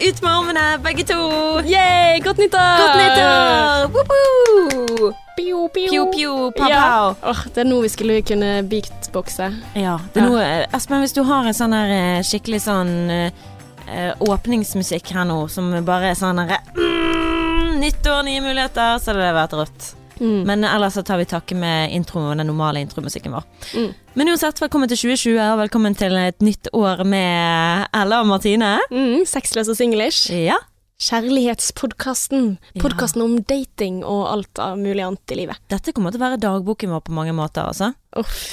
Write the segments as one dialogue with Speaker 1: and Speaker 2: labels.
Speaker 1: Ut med armene, begge to!
Speaker 2: Yay, godt nyttår!
Speaker 1: Godt nyttår! Woohoo!
Speaker 2: Pio, pio.
Speaker 1: Pjo, pjo, pow,
Speaker 2: Ja.
Speaker 1: pow.
Speaker 2: Oh, det er nå vi skulle kunne beatboxe.
Speaker 1: Ja, det er noe Espen, hvis du har en sånn her eh, skikkelig sånn eh, eh, åpningsmusikk her nå, som bare er sånn herre mm, Nyttår, nye muligheter, så hadde det vært rått.
Speaker 2: Mm.
Speaker 1: Men ellers så tar vi takke med introen, den normale intromusikken vår.
Speaker 2: Mm.
Speaker 1: Men uansett, velkommen til 2020, og velkommen til et nytt år med Ella og Martine.
Speaker 2: Mm, Sexløs og singlish.
Speaker 1: Ja.
Speaker 2: Kjærlighetspodkasten.
Speaker 1: Ja.
Speaker 2: Podkasten om dating og alt av mulig annet i livet.
Speaker 1: Dette kommer til å være dagboken vår på mange måter, altså.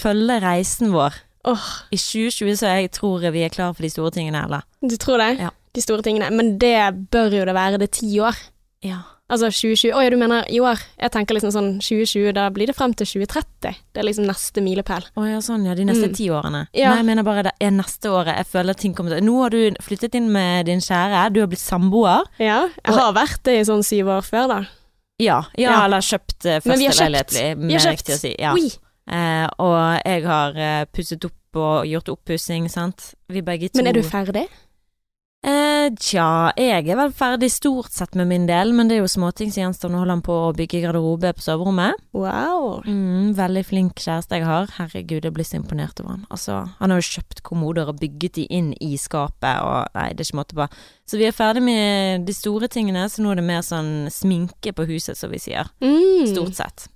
Speaker 1: Følge reisen vår.
Speaker 2: Oh.
Speaker 1: I 2020 så jeg tror vi er klar for de store tingene, Ella.
Speaker 2: du tror det?
Speaker 1: Ja.
Speaker 2: De store tingene. Men det bør jo det være. Det er ti år.
Speaker 1: Ja.
Speaker 2: Altså 2020 Å ja, du mener i år? Jeg tenker liksom sånn 2020, da blir det frem til 2030. Det er liksom neste milepæl.
Speaker 1: Å ja, sånn ja. De neste
Speaker 2: Mm.
Speaker 1: ti årene.
Speaker 2: Ja.
Speaker 1: Nei, jeg mener bare det er neste året. Jeg føler at ting kommer til Nå har du flyttet inn med din kjære, du har blitt samboer.
Speaker 2: Ja, jeg har vært det i sånn syv år før, da.
Speaker 1: Ja, ja,
Speaker 2: Ja.
Speaker 1: eller kjøpt eh,
Speaker 2: Men vi har kjøpt.
Speaker 1: Riktig å
Speaker 2: kjøpt.
Speaker 1: si. Ja.
Speaker 2: Oui.
Speaker 1: Eh, og jeg har eh, pusset opp og gjort oppussing, sant. Vi begge to
Speaker 2: Men er du ferdig?
Speaker 1: Eh, tja, jeg er vel ferdig stort sett med min del, men det er jo småting som gjenstår. Nå holder han på å bygge garderobe på soverommet.
Speaker 2: Wow.
Speaker 1: Mm, veldig flink kjæreste jeg har. Herregud, jeg blir så imponert over han. Altså, han har jo kjøpt kommoder og bygget de inn i skapet, og nei, det er ikke måte på. Så vi er ferdig med de store tingene, så nå er det mer sånn sminke på huset, som vi sier.
Speaker 2: Mm.
Speaker 1: Stort sett.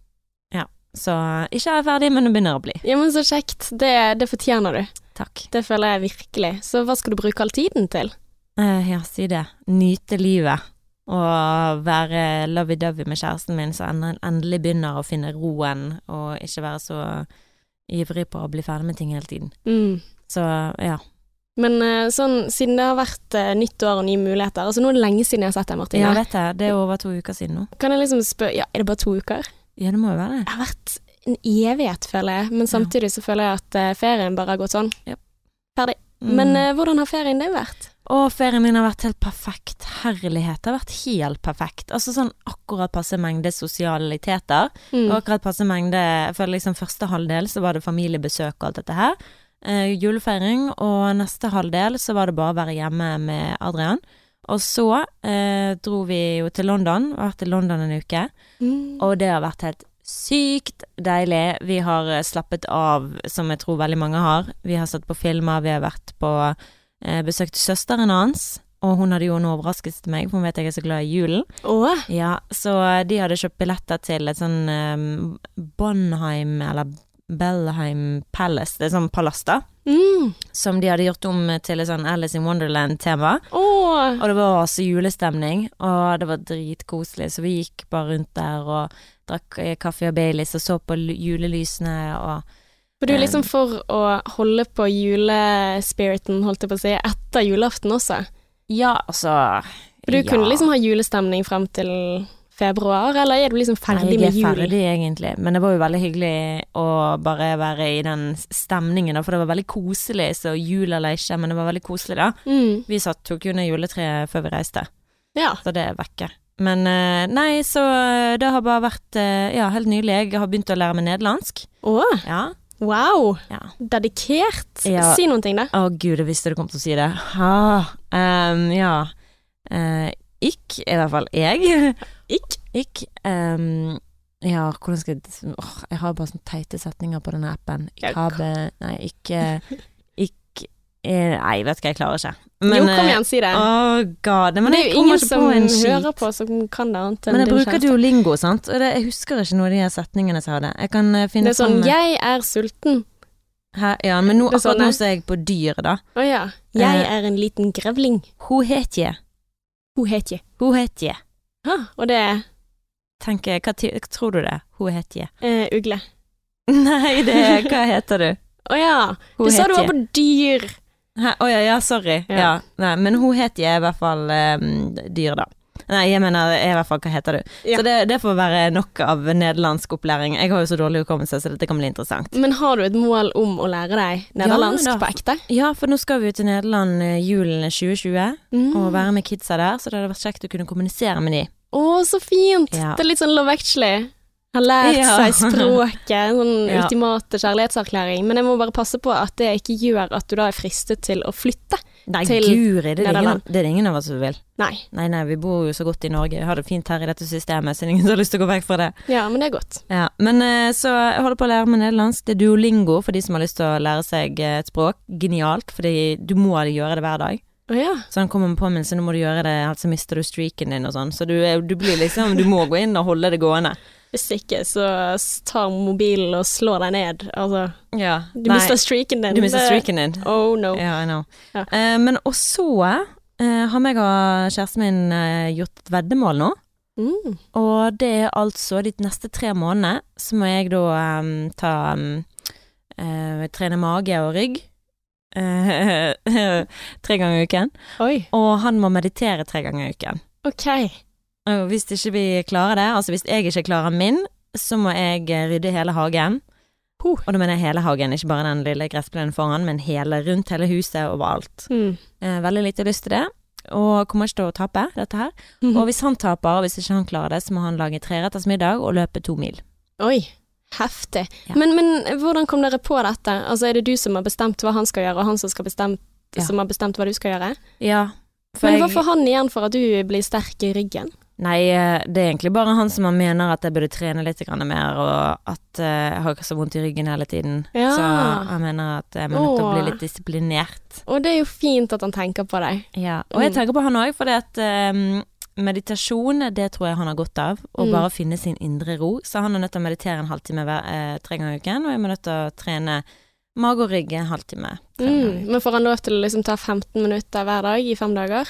Speaker 1: Ja. Så ikke er jeg ferdig, men det begynner å bli.
Speaker 2: Ja, men så kjekt. Det, det fortjener du.
Speaker 1: Takk.
Speaker 2: Det føler jeg virkelig. Så hva skal du bruke all tiden til?
Speaker 1: Eh, ja, si det. Nyte livet. Og være lovey-dovey med kjæresten min, så en- endelig begynner å finne roen, og ikke være så ivrig på å bli ferdig med ting hele tiden.
Speaker 2: Mm.
Speaker 1: Så ja.
Speaker 2: Men eh, sånn, siden det har vært eh, nytt år og nye muligheter Altså, nå er det lenge siden jeg har sett deg, Martine.
Speaker 1: Ja, vet jeg. Det er over to uker siden nå.
Speaker 2: Kan jeg liksom spørre Ja, er det bare to uker?
Speaker 1: Ja, det må jo være det.
Speaker 2: Det har vært en evighet, føler jeg. Men samtidig så føler jeg at ferien bare har gått sånn.
Speaker 1: Yep.
Speaker 2: Ferdig.
Speaker 1: Mm.
Speaker 2: Men eh, hvordan har ferien din vært?
Speaker 1: Og ferien min har vært helt perfekt. Herlighet. Det har vært helt perfekt. Altså sånn akkurat passe mengde sosialiteter.
Speaker 2: Mm.
Speaker 1: Og akkurat passe mengde Jeg føler liksom første halvdel så var det familiebesøk og alt dette her. Eh, julefeiring. Og neste halvdel så var det bare å være hjemme med Adrian. Og så eh, dro vi jo til London. Har Vært i London en uke.
Speaker 2: Mm.
Speaker 1: Og det har vært helt sykt deilig. Vi har eh, slappet av, som jeg tror veldig mange har. Vi har sett på filmer, vi har vært på eh, besøkt søsteren hans. Og hun hadde jo en overraskelse til meg, for hun vet jeg er så glad i julen.
Speaker 2: Åh,
Speaker 1: Ja, så de hadde kjøpt billetter til et sånn um, Bonheim, eller Bellheim Palace, det er sånn palass da,
Speaker 2: mm.
Speaker 1: som de hadde gjort om til et sånn Alice in Wonderland-tema. Og det var også julestemning, og det var dritkoselig, så vi gikk bare rundt der og drakk eh, kaffe og Baileys og så på julelysene og
Speaker 2: For du er liksom for å holde på julespiriten, holdt jeg på å si, etter julaften også.
Speaker 1: Ja, altså
Speaker 2: For du
Speaker 1: ja.
Speaker 2: kunne liksom ha julestemning frem til februar, eller er du liksom ferdig med
Speaker 1: jeg er ferdig egentlig, men det var jo veldig hyggelig å bare være i den stemningen, for det var veldig koselig, så jul eller ikke, men det var veldig koselig da.
Speaker 2: Mm.
Speaker 1: Vi satt, tok jo ned juletreet før vi reiste,
Speaker 2: Ja.
Speaker 1: så det er vekke. Men eh, nei, så eh, det har bare vært eh, ja, helt nydelig. Jeg har begynt å lære meg nederlandsk.
Speaker 2: Åh,
Speaker 1: Ja.
Speaker 2: Wow.
Speaker 1: ja.
Speaker 2: Dedikert.
Speaker 1: Ja.
Speaker 2: Si noen ting, da.
Speaker 1: Å gud, jeg visste du kom til å si det. Ha, ehm, ja. Uh, ikk, i hvert fall jeg.
Speaker 2: Ikk.
Speaker 1: Ikk. Um, ja, hvordan skal jeg oh, Jeg har bare sånne teite setninger på denne appen.
Speaker 2: Ja,
Speaker 1: Ikk habe Nei, ikke Ikk eh, Nei, vet ikke, jeg klarer ikke.
Speaker 2: jo, kom
Speaker 1: eh,
Speaker 2: igjen, si det.
Speaker 1: Oh god. Men
Speaker 2: det er jo ingen som hører på som kan det annet enn
Speaker 1: Men jeg bruker
Speaker 2: jo
Speaker 1: duolingo, sant. Og det, jeg husker ikke noen av de her setningene som jeg hadde. Jeg kan eh, finne
Speaker 2: Det er sånn
Speaker 1: sånn
Speaker 2: 'jeg er sulten'.
Speaker 1: Hæ? Ja, men nå,
Speaker 2: er
Speaker 1: akkurat
Speaker 2: sånn,
Speaker 1: nå så er jeg på dyr, da.
Speaker 2: Å ja. 'Jeg
Speaker 1: Eh.
Speaker 2: er en liten grevling'.
Speaker 1: Hun het je.
Speaker 2: Hun het je.
Speaker 1: Hun het je.
Speaker 2: Ha, og det er
Speaker 1: Tenker, hva, ti- hva tror du det? Hun het je.
Speaker 2: Uh, ugle.
Speaker 1: Nei, det Hva heter du?
Speaker 2: Å ja.
Speaker 1: Hun
Speaker 2: Du sa du var på dyr.
Speaker 1: Å ja, ja, sorry. Ja.
Speaker 2: Ja.
Speaker 1: Nei, men hun het jeg i hvert fall um, dyr, da. Nei, jeg mener i hvert fall hva heter du.
Speaker 2: Ja.
Speaker 1: Så det, det får være nok av nederlandsk opplæring. Jeg har jo så dårlig hukommelse, så dette kan bli interessant.
Speaker 2: Men har du et mål om å lære deg nederlandsk
Speaker 1: Ja,
Speaker 2: på ekte?
Speaker 1: Ja, for nå skal vi jo til Nederland eh, julen 2020,
Speaker 2: Mm.
Speaker 1: og være med kidsa der, så det hadde vært kjekt å kunne kommunisere med de.
Speaker 2: Å, så fint!
Speaker 1: Ja.
Speaker 2: Det er litt sånn Actually. Har lært
Speaker 1: Ja.
Speaker 2: seg språket, en sånn
Speaker 1: Ja.
Speaker 2: ultimate kjærlighetserklæring. Men jeg må bare passe på at det ikke gjør at du da er fristet til å flytte.
Speaker 1: Nei,
Speaker 2: til
Speaker 1: guri, det er, det ingen, det er ingen av oss som vil.
Speaker 2: Nei.
Speaker 1: Nei, nei, vi bor jo så godt i Norge, har det fint her i dette systemet, så ingen har lyst til å gå vekk fra det.
Speaker 2: Ja, men det er godt.
Speaker 1: Ja, men eh, så jeg holder på å lære meg nederlandsk. Det er duolingo for de som har lyst til å lære seg eh, et språk. Genialt, fordi du må gjøre det hver dag.
Speaker 2: Oh, ja.
Speaker 1: Så han kommer med påminnelse, nå må du gjøre det, ellers så mister du streaken din og sånn. Så du, du blir liksom, du må gå inn og holde det gående.
Speaker 2: Hvis ikke, så tar mobilen og slår deg ned. Altså,
Speaker 1: Ja.
Speaker 2: du mister streaken din.
Speaker 1: du mister streaken din.
Speaker 2: Oh no.
Speaker 1: Yeah, I know.
Speaker 2: Ja.
Speaker 1: Uh, men og så eh, har meg og kjæresten min uh, gjort et veddemål nå.
Speaker 2: Mm.
Speaker 1: Og det er altså de neste tre månedene så må jeg da um, ta um, Trene mage og rygg. tre ganger i uken.
Speaker 2: Oi,
Speaker 1: Og han må meditere tre ganger i uken.
Speaker 2: ok.
Speaker 1: Og hvis ikke vi klarer det, altså hvis jeg ikke klarer min, så må jeg eh, rydde hele hagen.
Speaker 2: Huh.
Speaker 1: Og da mener jeg hele hagen, ikke bare den lille gressplenen foran, men hele rundt hele huset, overalt.
Speaker 2: Mm.
Speaker 1: Eh, veldig lite lyst til det. Og kommer ikke til å tape dette her. Og hvis han taper, og hvis ikke han klarer det, så må han lage treretters middag og løpe to mil.
Speaker 2: Oi, heftig.
Speaker 1: Ja.
Speaker 2: Men, men hvordan kom dere på dette? Altså, er det du som har bestemt hva han skal gjøre, og han som, skal bestemt,
Speaker 1: Ja.
Speaker 2: som har bestemt hva du skal gjøre?
Speaker 1: Ja.
Speaker 2: Men hva får han igjen for at du blir sterk i ryggen?
Speaker 1: Nei, eh, det er egentlig bare han som mener at jeg burde trene litt mer, og at eh, jeg har ikke så vondt i ryggen hele tiden.
Speaker 2: Ja.
Speaker 1: Så han mener at jeg må nødt til å bli litt disiplinert.
Speaker 2: Og det er jo fint at han tenker på deg.
Speaker 1: Ja. Og jeg
Speaker 2: Mm.
Speaker 1: tenker på han òg, fordi at eh, meditasjon, det tror jeg han har godt av. Å
Speaker 2: Mm.
Speaker 1: bare finne sin indre ro. Så han er nødt til å meditere en halvtime hver, eh, tre ganger i uken, og jeg må nødt til å trene mage og rygg en halvtime.
Speaker 2: Mm. Men får han lov til å liksom ta 15 minutter hver dag i fem dager?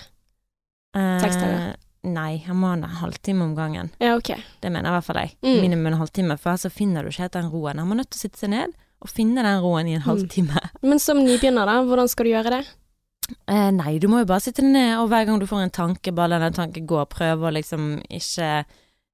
Speaker 2: Seks dager.
Speaker 1: Nei, han må ha en halvtime om gangen.
Speaker 2: Ja, ok.
Speaker 1: Det mener i hvert fall jeg.
Speaker 2: Mm.
Speaker 1: Minimum en halvtime, for så finner du ikke helt den roen. Han må nødt til å sitte seg ned og finne den roen i en
Speaker 2: Mm.
Speaker 1: halvtime.
Speaker 2: Men som nybegynner, da, hvordan skal du gjøre det?
Speaker 1: Eh, nei, du må jo bare sitte ned, og hver gang du får en tanke, bare la den tanken gå. Prøve å liksom ikke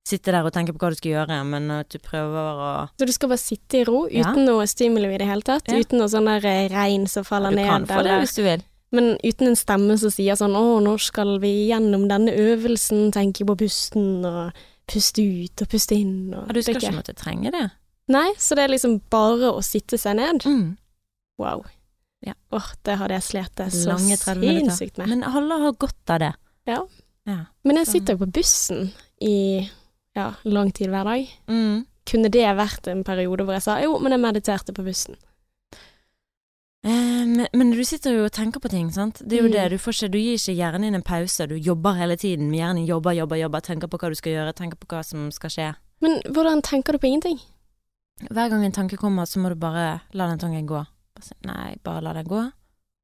Speaker 1: sitte der og tenke på hva du skal gjøre, men at du prøver å
Speaker 2: Så du skal bare sitte i ro,
Speaker 1: Ja.
Speaker 2: uten noe stimuli i det hele tatt?
Speaker 1: Ja.
Speaker 2: Uten noe sånn der eh, regn som faller ned?
Speaker 1: Du
Speaker 2: ned?
Speaker 1: kan få det
Speaker 2: eller-
Speaker 1: hvis du vil.
Speaker 2: Men uten en stemme som sier sånn 'Å, nå skal vi gjennom denne øvelsen, tenke på pusten', og puste ut og puste inn og
Speaker 1: Ja, du skal ikke måtte trenge det.
Speaker 2: Nei, så det er liksom bare å sitte seg ned.
Speaker 1: Mm.
Speaker 2: Wow.
Speaker 1: Ja.
Speaker 2: Åh, det hadde jeg slitt så
Speaker 1: Lange 30 minutter.
Speaker 2: sinnssykt med.
Speaker 1: Men alle har godt av det.
Speaker 2: Ja.
Speaker 1: Ja.
Speaker 2: Men jeg sitter jo på bussen i ja, lang tid hver dag.
Speaker 1: Mm.
Speaker 2: Kunne det vært en periode hvor jeg sa jo, men jeg mediterte på bussen?
Speaker 1: Eh, men, men du sitter jo og tenker på ting, sant. Det er jo
Speaker 2: Mm.
Speaker 1: det. Du, får ikke, du gir ikke hjernen din en pause. Du jobber hele tiden. Hjernen jobber, jobber, jobber. Tenker på hva du skal gjøre, tenker på hva som skal skje.
Speaker 2: Men hvordan tenker du på ingenting?
Speaker 1: Hver gang en tanke kommer, så må du bare la den tanken gå. Nei, bare la den gå.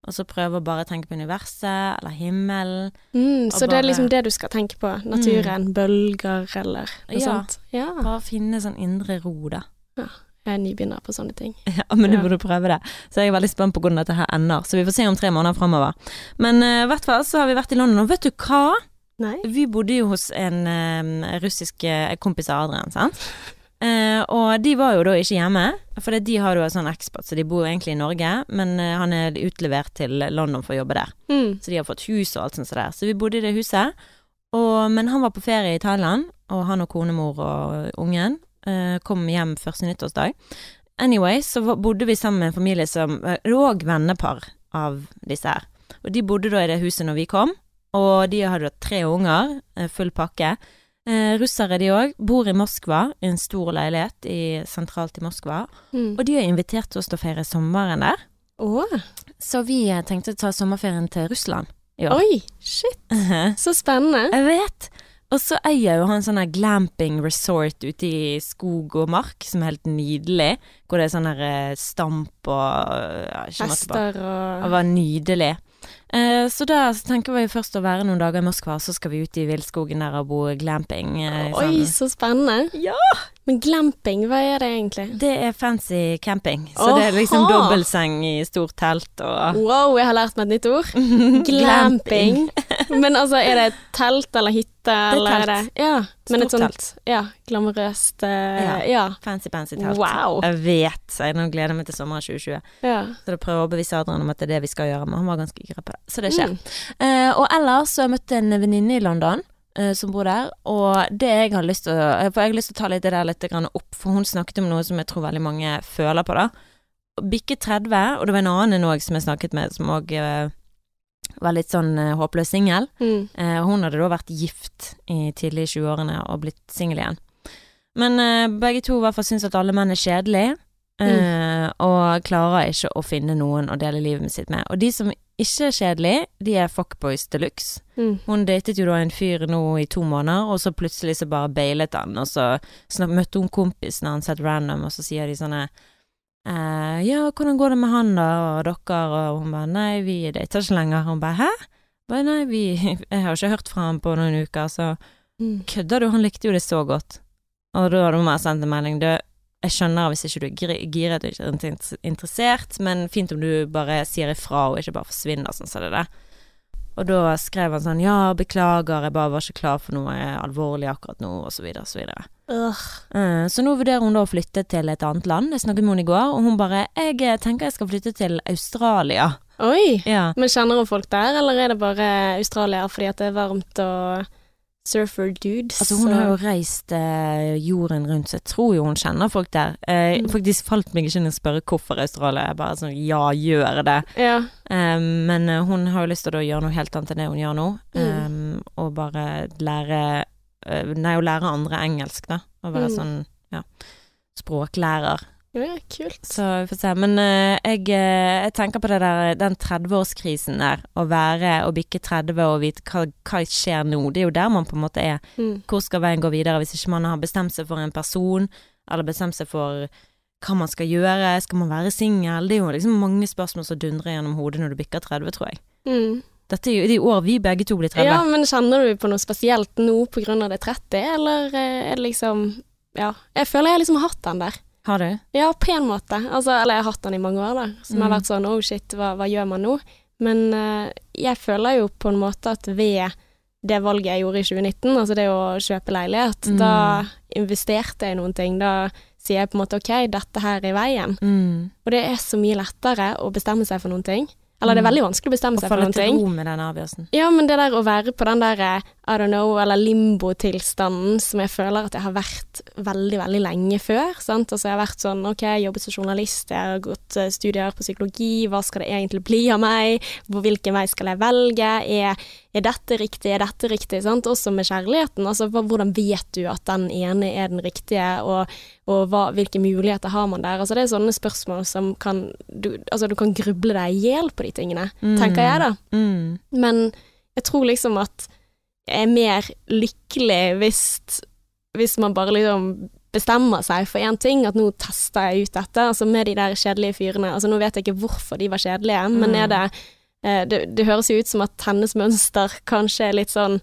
Speaker 1: Og så prøve å bare tenke på universet eller himmelen.
Speaker 2: Mm, så det er liksom det du skal tenke på? Naturen, bølger eller noe
Speaker 1: Ja.
Speaker 2: sånt? Ja.
Speaker 1: Bare finne sånn indre ro, da.
Speaker 2: Jeg er nybegynner på sånne ting.
Speaker 1: Ja, men du burde prøve det. Så jeg er veldig spent på hvordan dette her ender. Så vi får se om tre måneder framover. Men i uh, hvert fall så har vi vært i London, og vet du hva?
Speaker 2: Nei?
Speaker 1: Vi bodde jo hos en uh, russisk eh, kompis av Adrian, sant? Uh, og de var jo da ikke hjemme, for de har jo en sånn eksport, så de bor jo egentlig i Norge, men uh, han er utlevert til London for å jobbe der.
Speaker 2: Mm.
Speaker 1: Så de har fått hus og alt sånt så der. Så vi bodde i det huset. Og, men han var på ferie i Thailand, og han og konemor og ungen eh, kom hjem første nyttårsdag. Anyway, så bodde vi sammen med en familie som eh, òg vennepar av disse her. Og de bodde da i det huset når vi kom, og de hadde da tre unger, eh, full pakke. Eh, russere de òg, bor i Moskva, i en stor leilighet i, sentralt i Moskva.
Speaker 2: Mm.
Speaker 1: Og de har invitert oss til å feire sommeren der.
Speaker 2: Oh.
Speaker 1: Så vi eh, tenkte å ta sommerferien til Russland i år.
Speaker 2: oi, shit, så spennende.
Speaker 1: Jeg vet. Og så eier jo han sånn her glamping resort ute i skog og mark, som er helt nydelig. Hvor det er sånn her eh, stamp og ja, ikke måte Det var nydelig. Eh, så da så tenker vi først å være noen dager i Moskva, så skal vi ut i villskogen der og bo glamping. eh,
Speaker 2: Oi,
Speaker 1: sånn.
Speaker 2: så spennende.
Speaker 1: Ja!
Speaker 2: Men glamping, hva er det egentlig?
Speaker 1: Det er fancy camping. Så det er liksom dobbeltseng i stort telt og
Speaker 2: Wow, jeg har lært meg et nytt ord. Glamping. Men altså, er det telt eller hytte, eller er det
Speaker 1: telt.
Speaker 2: Ja, men et
Speaker 1: Stort
Speaker 2: sånt
Speaker 1: telt.
Speaker 2: ja, glamorøst uh,
Speaker 1: Ja.
Speaker 2: ja.
Speaker 1: Fancy, fancy telt.
Speaker 2: Wow.
Speaker 1: Jeg vet. Så jeg nå gleder jeg meg til sommeren 2020.
Speaker 2: ja.
Speaker 1: Så da prøver jeg å bevise Adrian om at det er det vi skal gjøre, men han var ganske gira på det. Så det skjer.
Speaker 2: Mm.
Speaker 1: Uh, og ellers så har jeg møtt en venninne i London eh, som bor der, og det jeg har lyst til å eh, For jeg har lyst til å ta litt det der litt opp, for hun snakket om noe som jeg tror veldig mange føler på, da. Bikke 30, og det var en annen òg som jeg snakket med, som òg var litt sånn uh, håpløs singel.
Speaker 2: Mm.
Speaker 1: Uh, hun hadde da vært gift i tidlig i 20-årene og blitt singel igjen. Men uh, begge to i hvert fall syns at alle menn er kjedelige, mm. og klarer ikke å finne noen å dele livet sitt med. Og de som ikke er kjedelige, de er fuckboys de luxe.
Speaker 2: Mm.
Speaker 1: Hun datet jo da en fyr nå i to måneder, og så plutselig så bare bailet han, og så snak, møtte hun kompisen hans helt random, og så sier de sånne Ja, hvordan går det med han da, og dere, og hun bare Nei, vi dater ikke lenger. Hun bare Hæ? Bare, nei, vi Jeg har ikke hørt fra ham på noen uker, så
Speaker 2: Mm.
Speaker 1: kødder du? Han likte jo det så godt. Og da hadde hun bare sendt en melding. Du, jeg skjønner hvis ikke du er gir- giret og ikke er interessert, men fint om du bare sier ifra og ikke bare forsvinner sånn som det der. Og da skrev han sånn ja, beklager, jeg bare var ikke klar for noe alvorlig akkurat nå, og så videre, og så videre. Eh, Så nå vurderer hun da å flytte til et annet land. Jeg snakket med henne i går, og hun bare jeg eh, tenker jeg skal flytte til Australia.
Speaker 2: Oi!
Speaker 1: Ja.
Speaker 2: Men kjenner hun folk der, eller er det bare Australia fordi at det er varmt og surfer dudes?
Speaker 1: Altså, hun har jo reist eh, jorden rundt, så jeg tror jo hun kjenner folk der. Eh,
Speaker 2: Mm.
Speaker 1: Faktisk falt meg ikke inn å spørre hvorfor Australia. Jeg bare sånn, ja, gjør det.
Speaker 2: Ja.
Speaker 1: Um, men hun har jo lyst til å gjøre noe helt annet enn det hun gjør nå.
Speaker 2: Mm.
Speaker 1: Eh, og bare lære Nei, å lære andre engelsk, da. Å være
Speaker 2: Mm.
Speaker 1: sånn, ja, språklærer.
Speaker 2: ja, kult.
Speaker 1: Så vi får se. Men uh, jeg, eh, jeg tenker på det der, den 30-årskrisen der. Å være og bikke 30 og vite hva, hva skjer nå. Det er jo der man på en måte er.
Speaker 2: Mm.
Speaker 1: Hvor skal veien gå videre hvis ikke man har bestemt seg for en person, eller bestemt seg for hva man skal gjøre, skal man være singel? Det er jo liksom mange spørsmål som dundrer gjennom hodet når du bikker 30, tror jeg.
Speaker 2: Mm.
Speaker 1: Dette er jo det er år vi begge to blir 30.
Speaker 2: Ja, men kjenner du på noe spesielt nå av det 30, eller eh, er det liksom Ja. Jeg føler jeg liksom har hatt den der.
Speaker 1: Har du?
Speaker 2: Ja, på en måte. Altså, eller jeg har hatt den i mange år, da. Som har
Speaker 1: Mm.
Speaker 2: vært sånn oh shit, hva, hva gjør man nå? Men uh, jeg føler jo på en måte at ved det valget jeg gjorde i 2019, altså det å kjøpe leilighet,
Speaker 1: Mm.
Speaker 2: da investerte jeg i noen ting. Da sier jeg på en måte ok, dette her er veien.
Speaker 1: Mm.
Speaker 2: Og det er så mye lettere å bestemme seg for noen ting. Eller det er
Speaker 1: Mm.
Speaker 2: veldig vanskelig å bestemme seg for noen ting.
Speaker 1: til ro med den avgjørelsen.
Speaker 2: Ja, men det der å være på den der eh, I don't know, eller limbo-tilstanden som jeg føler at jeg har vært veldig, veldig lenge før. Sant? Altså jeg har vært sånn ok, jeg jobbet som journalist, jeg har gått eh, studier på psykologi, hva skal det egentlig bli av meg, hvilken vei skal jeg velge, er, er dette riktig, er dette riktig, sant? Også med kjærligheten, altså hvordan vet du at den ene er den riktige, og, og hva, hvilke muligheter har man der? Altså det er sånne spørsmål som kan, du, altså du kan gruble deg i hjel på de tingene, tenker jeg da.
Speaker 1: Mm.
Speaker 2: Men jeg tror liksom at jeg er mer lykkelig hvis, hvis man bare liksom bestemmer seg for én ting, at nå tester jeg ut dette, altså med de der kjedelige fyrene. Altså nå vet jeg ikke hvorfor de var kjedelige, men
Speaker 1: Mm.
Speaker 2: er det, eh, det Det høres jo ut som at hennes mønster kanskje er litt sånn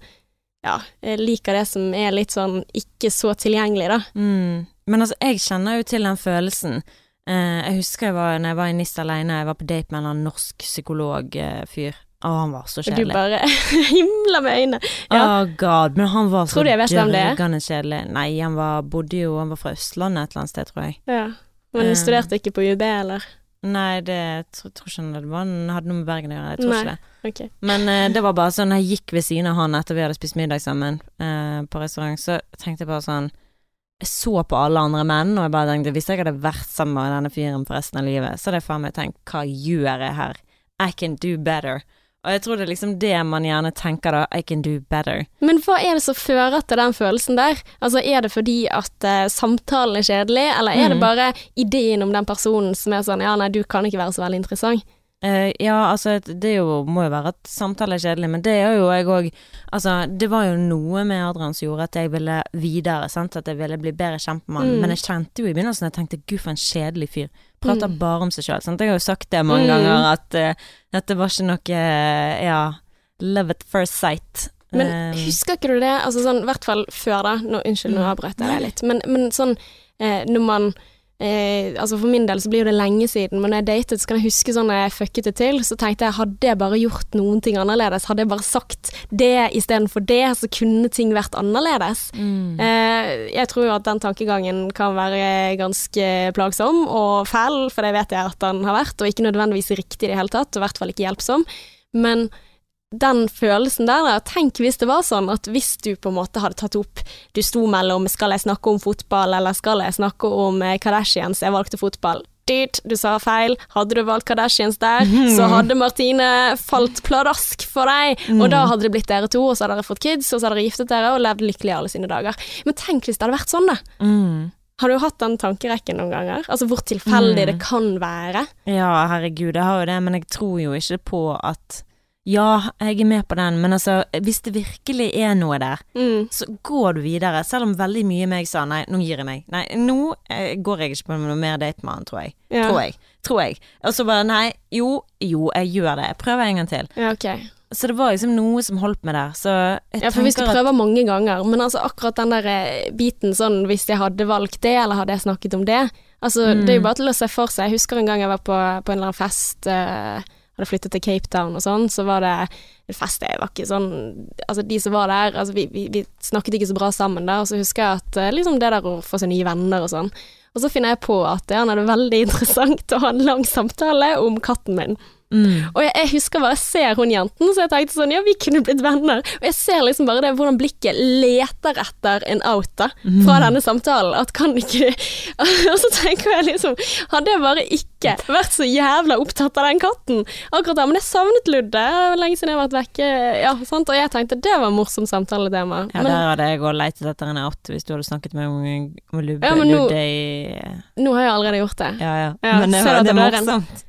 Speaker 2: ja, jeg liker det som er litt sånn ikke så tilgjengelig, da.
Speaker 1: Mm. Men altså, jeg kjenner jo til den følelsen. Eh, jeg husker jeg var, når jeg var i NIST alene, jeg var på date med en norsk psykolog-fyr. Å, han var så
Speaker 2: Og du bare himla med øynene. Ja.
Speaker 1: Oh god, men han var så dørgende kjedelig. Nei, han var, bodde jo Han var fra Østlandet et eller annet sted, tror jeg.
Speaker 2: Ja. Men
Speaker 1: han
Speaker 2: hun studerte ikke på UB, eller?
Speaker 1: Nei, det tror, tror ikke han det var Han hadde noe med Bergen å gjøre, jeg tror
Speaker 2: Nei.
Speaker 1: ikke det.
Speaker 2: Okay.
Speaker 1: Men uh, det var bare sånn, jeg gikk ved siden av han etter vi hadde spist middag sammen uh, på restaurant, så tenkte jeg bare sånn Jeg så på alle andre menn, og jeg bare tenkte hvis jeg hadde vært sammen med denne fyren for resten av livet, så hadde jeg faen meg tenkt hva gjør jeg her? I can do better. Og jeg tror det er liksom det man gjerne tenker da, I can do better.
Speaker 2: Men hva er det som fører til den følelsen der? Altså, er det fordi at uh, samtalen er kjedelig, eller er det
Speaker 1: Mm.
Speaker 2: bare ideen om den personen som er sånn ja, nei, du kan ikke være så veldig interessant?
Speaker 1: Eh, ja, altså, det jo, må jo være at samtale er kjedelig, men det er jo jeg òg Altså, det var jo noe med Adrian som gjorde at jeg ville videre, sant, at jeg ville bli bedre han,
Speaker 2: Mm.
Speaker 1: men jeg kjente jo i begynnelsen Jeg tenkte gud, for en kjedelig fyr. Prater
Speaker 2: Mm.
Speaker 1: bare om seg sjøl. Jeg har jo sagt det mange
Speaker 2: Mm.
Speaker 1: ganger, at eh, dette var ikke noe uh, Ja, love at first sight.
Speaker 2: Men husker ikke du det? Altså sånn, i hvert fall før da, nå, unnskyld, nå
Speaker 1: Mm.
Speaker 2: avbrøt jeg deg litt, men, men sånn når man Eh, altså For min del så blir det lenge siden, men når jeg datet, så kan jeg huske sånn jeg fucket det til, så tenkte jeg hadde jeg bare gjort noen ting annerledes, hadde jeg bare sagt det istedenfor det, så kunne ting vært annerledes.
Speaker 1: mm.
Speaker 2: Eh, jeg tror jo at den tankegangen kan være ganske plagsom og fæl, for det vet jeg at den har vært, og ikke nødvendigvis riktig i det hele tatt, og i hvert fall ikke hjelpsom. Men den følelsen der, da, tenk hvis det var sånn at hvis du på en måte hadde tatt opp Du sto mellom skal jeg snakke om fotball, eller skal jeg snakke om eh, Kardashians, jeg valgte fotball. dyrt, du sa feil. Hadde du valgt Kardashians der, så hadde Martine falt pladask for deg. Og da hadde det blitt dere to, og så hadde dere fått kids, og så hadde dere giftet dere og levd lykkelig alle sine dager. Men tenk hvis det hadde vært sånn, da.
Speaker 1: Mm.
Speaker 2: Har du hatt den tankerekken noen ganger? Altså hvor tilfeldig det kan være?
Speaker 1: Ja, herregud, jeg har jo det, men jeg tror jo ikke på at Ja, jeg er med på den, men altså, hvis det virkelig er noe der,
Speaker 2: Mm.
Speaker 1: så går du videre. Selv om veldig mye meg sa nei, nå gir jeg meg. Nei, nå eh, går jeg ikke på noe mer date med han, tror jeg.
Speaker 2: Ja.
Speaker 1: Tror jeg. Tror jeg. Og så bare nei, jo, jo, jeg gjør det. Jeg prøver en gang til.
Speaker 2: Ja, okay.
Speaker 1: Så det var liksom noe som holdt meg der. Så jeg
Speaker 2: Ja, for hvis du
Speaker 1: at
Speaker 2: prøver mange ganger, men altså akkurat den der eh, biten sånn hvis jeg hadde valgt det, eller hadde jeg snakket om det Altså det er jo bare til å se for seg. Jeg husker en gang jeg var på, på en eller annen fest, eh, hadde flyttet til Cape Town og sånn, så var det en fest jeg var ikke sånn Altså de som var der, altså vi, vi, vi snakket ikke så bra sammen da, og så husker jeg at eh, liksom det der å få seg nye venner og sånn. Og så finner jeg på at det er veldig interessant å ha en lang samtale om katten min.
Speaker 1: mm,
Speaker 2: Og jeg, jeg husker bare jeg ser hun jenten, så jeg tenkte sånn, ja, vi kunne blitt venner. Og jeg ser liksom bare det, hvordan blikket leter etter en out fra fra denne samtalen. At kan ikke Og så tenker jeg liksom, hadde jeg bare ikke vært så jævla opptatt av den katten akkurat da, men jeg savnet Ludde. Lenge siden jeg har vært vekke, ja, sant. Og jeg tenkte det var en morsom samtaletema.
Speaker 1: Ja,
Speaker 2: men
Speaker 1: der hadde jeg òg leitet etter en art hvis du hadde snakket med om, om Lubbe,
Speaker 2: Ja, men nå-
Speaker 1: Ludde i
Speaker 2: nå har jeg allerede gjort det.
Speaker 1: Ja, ja.
Speaker 2: Ja,
Speaker 1: men det, var- det er morsomt.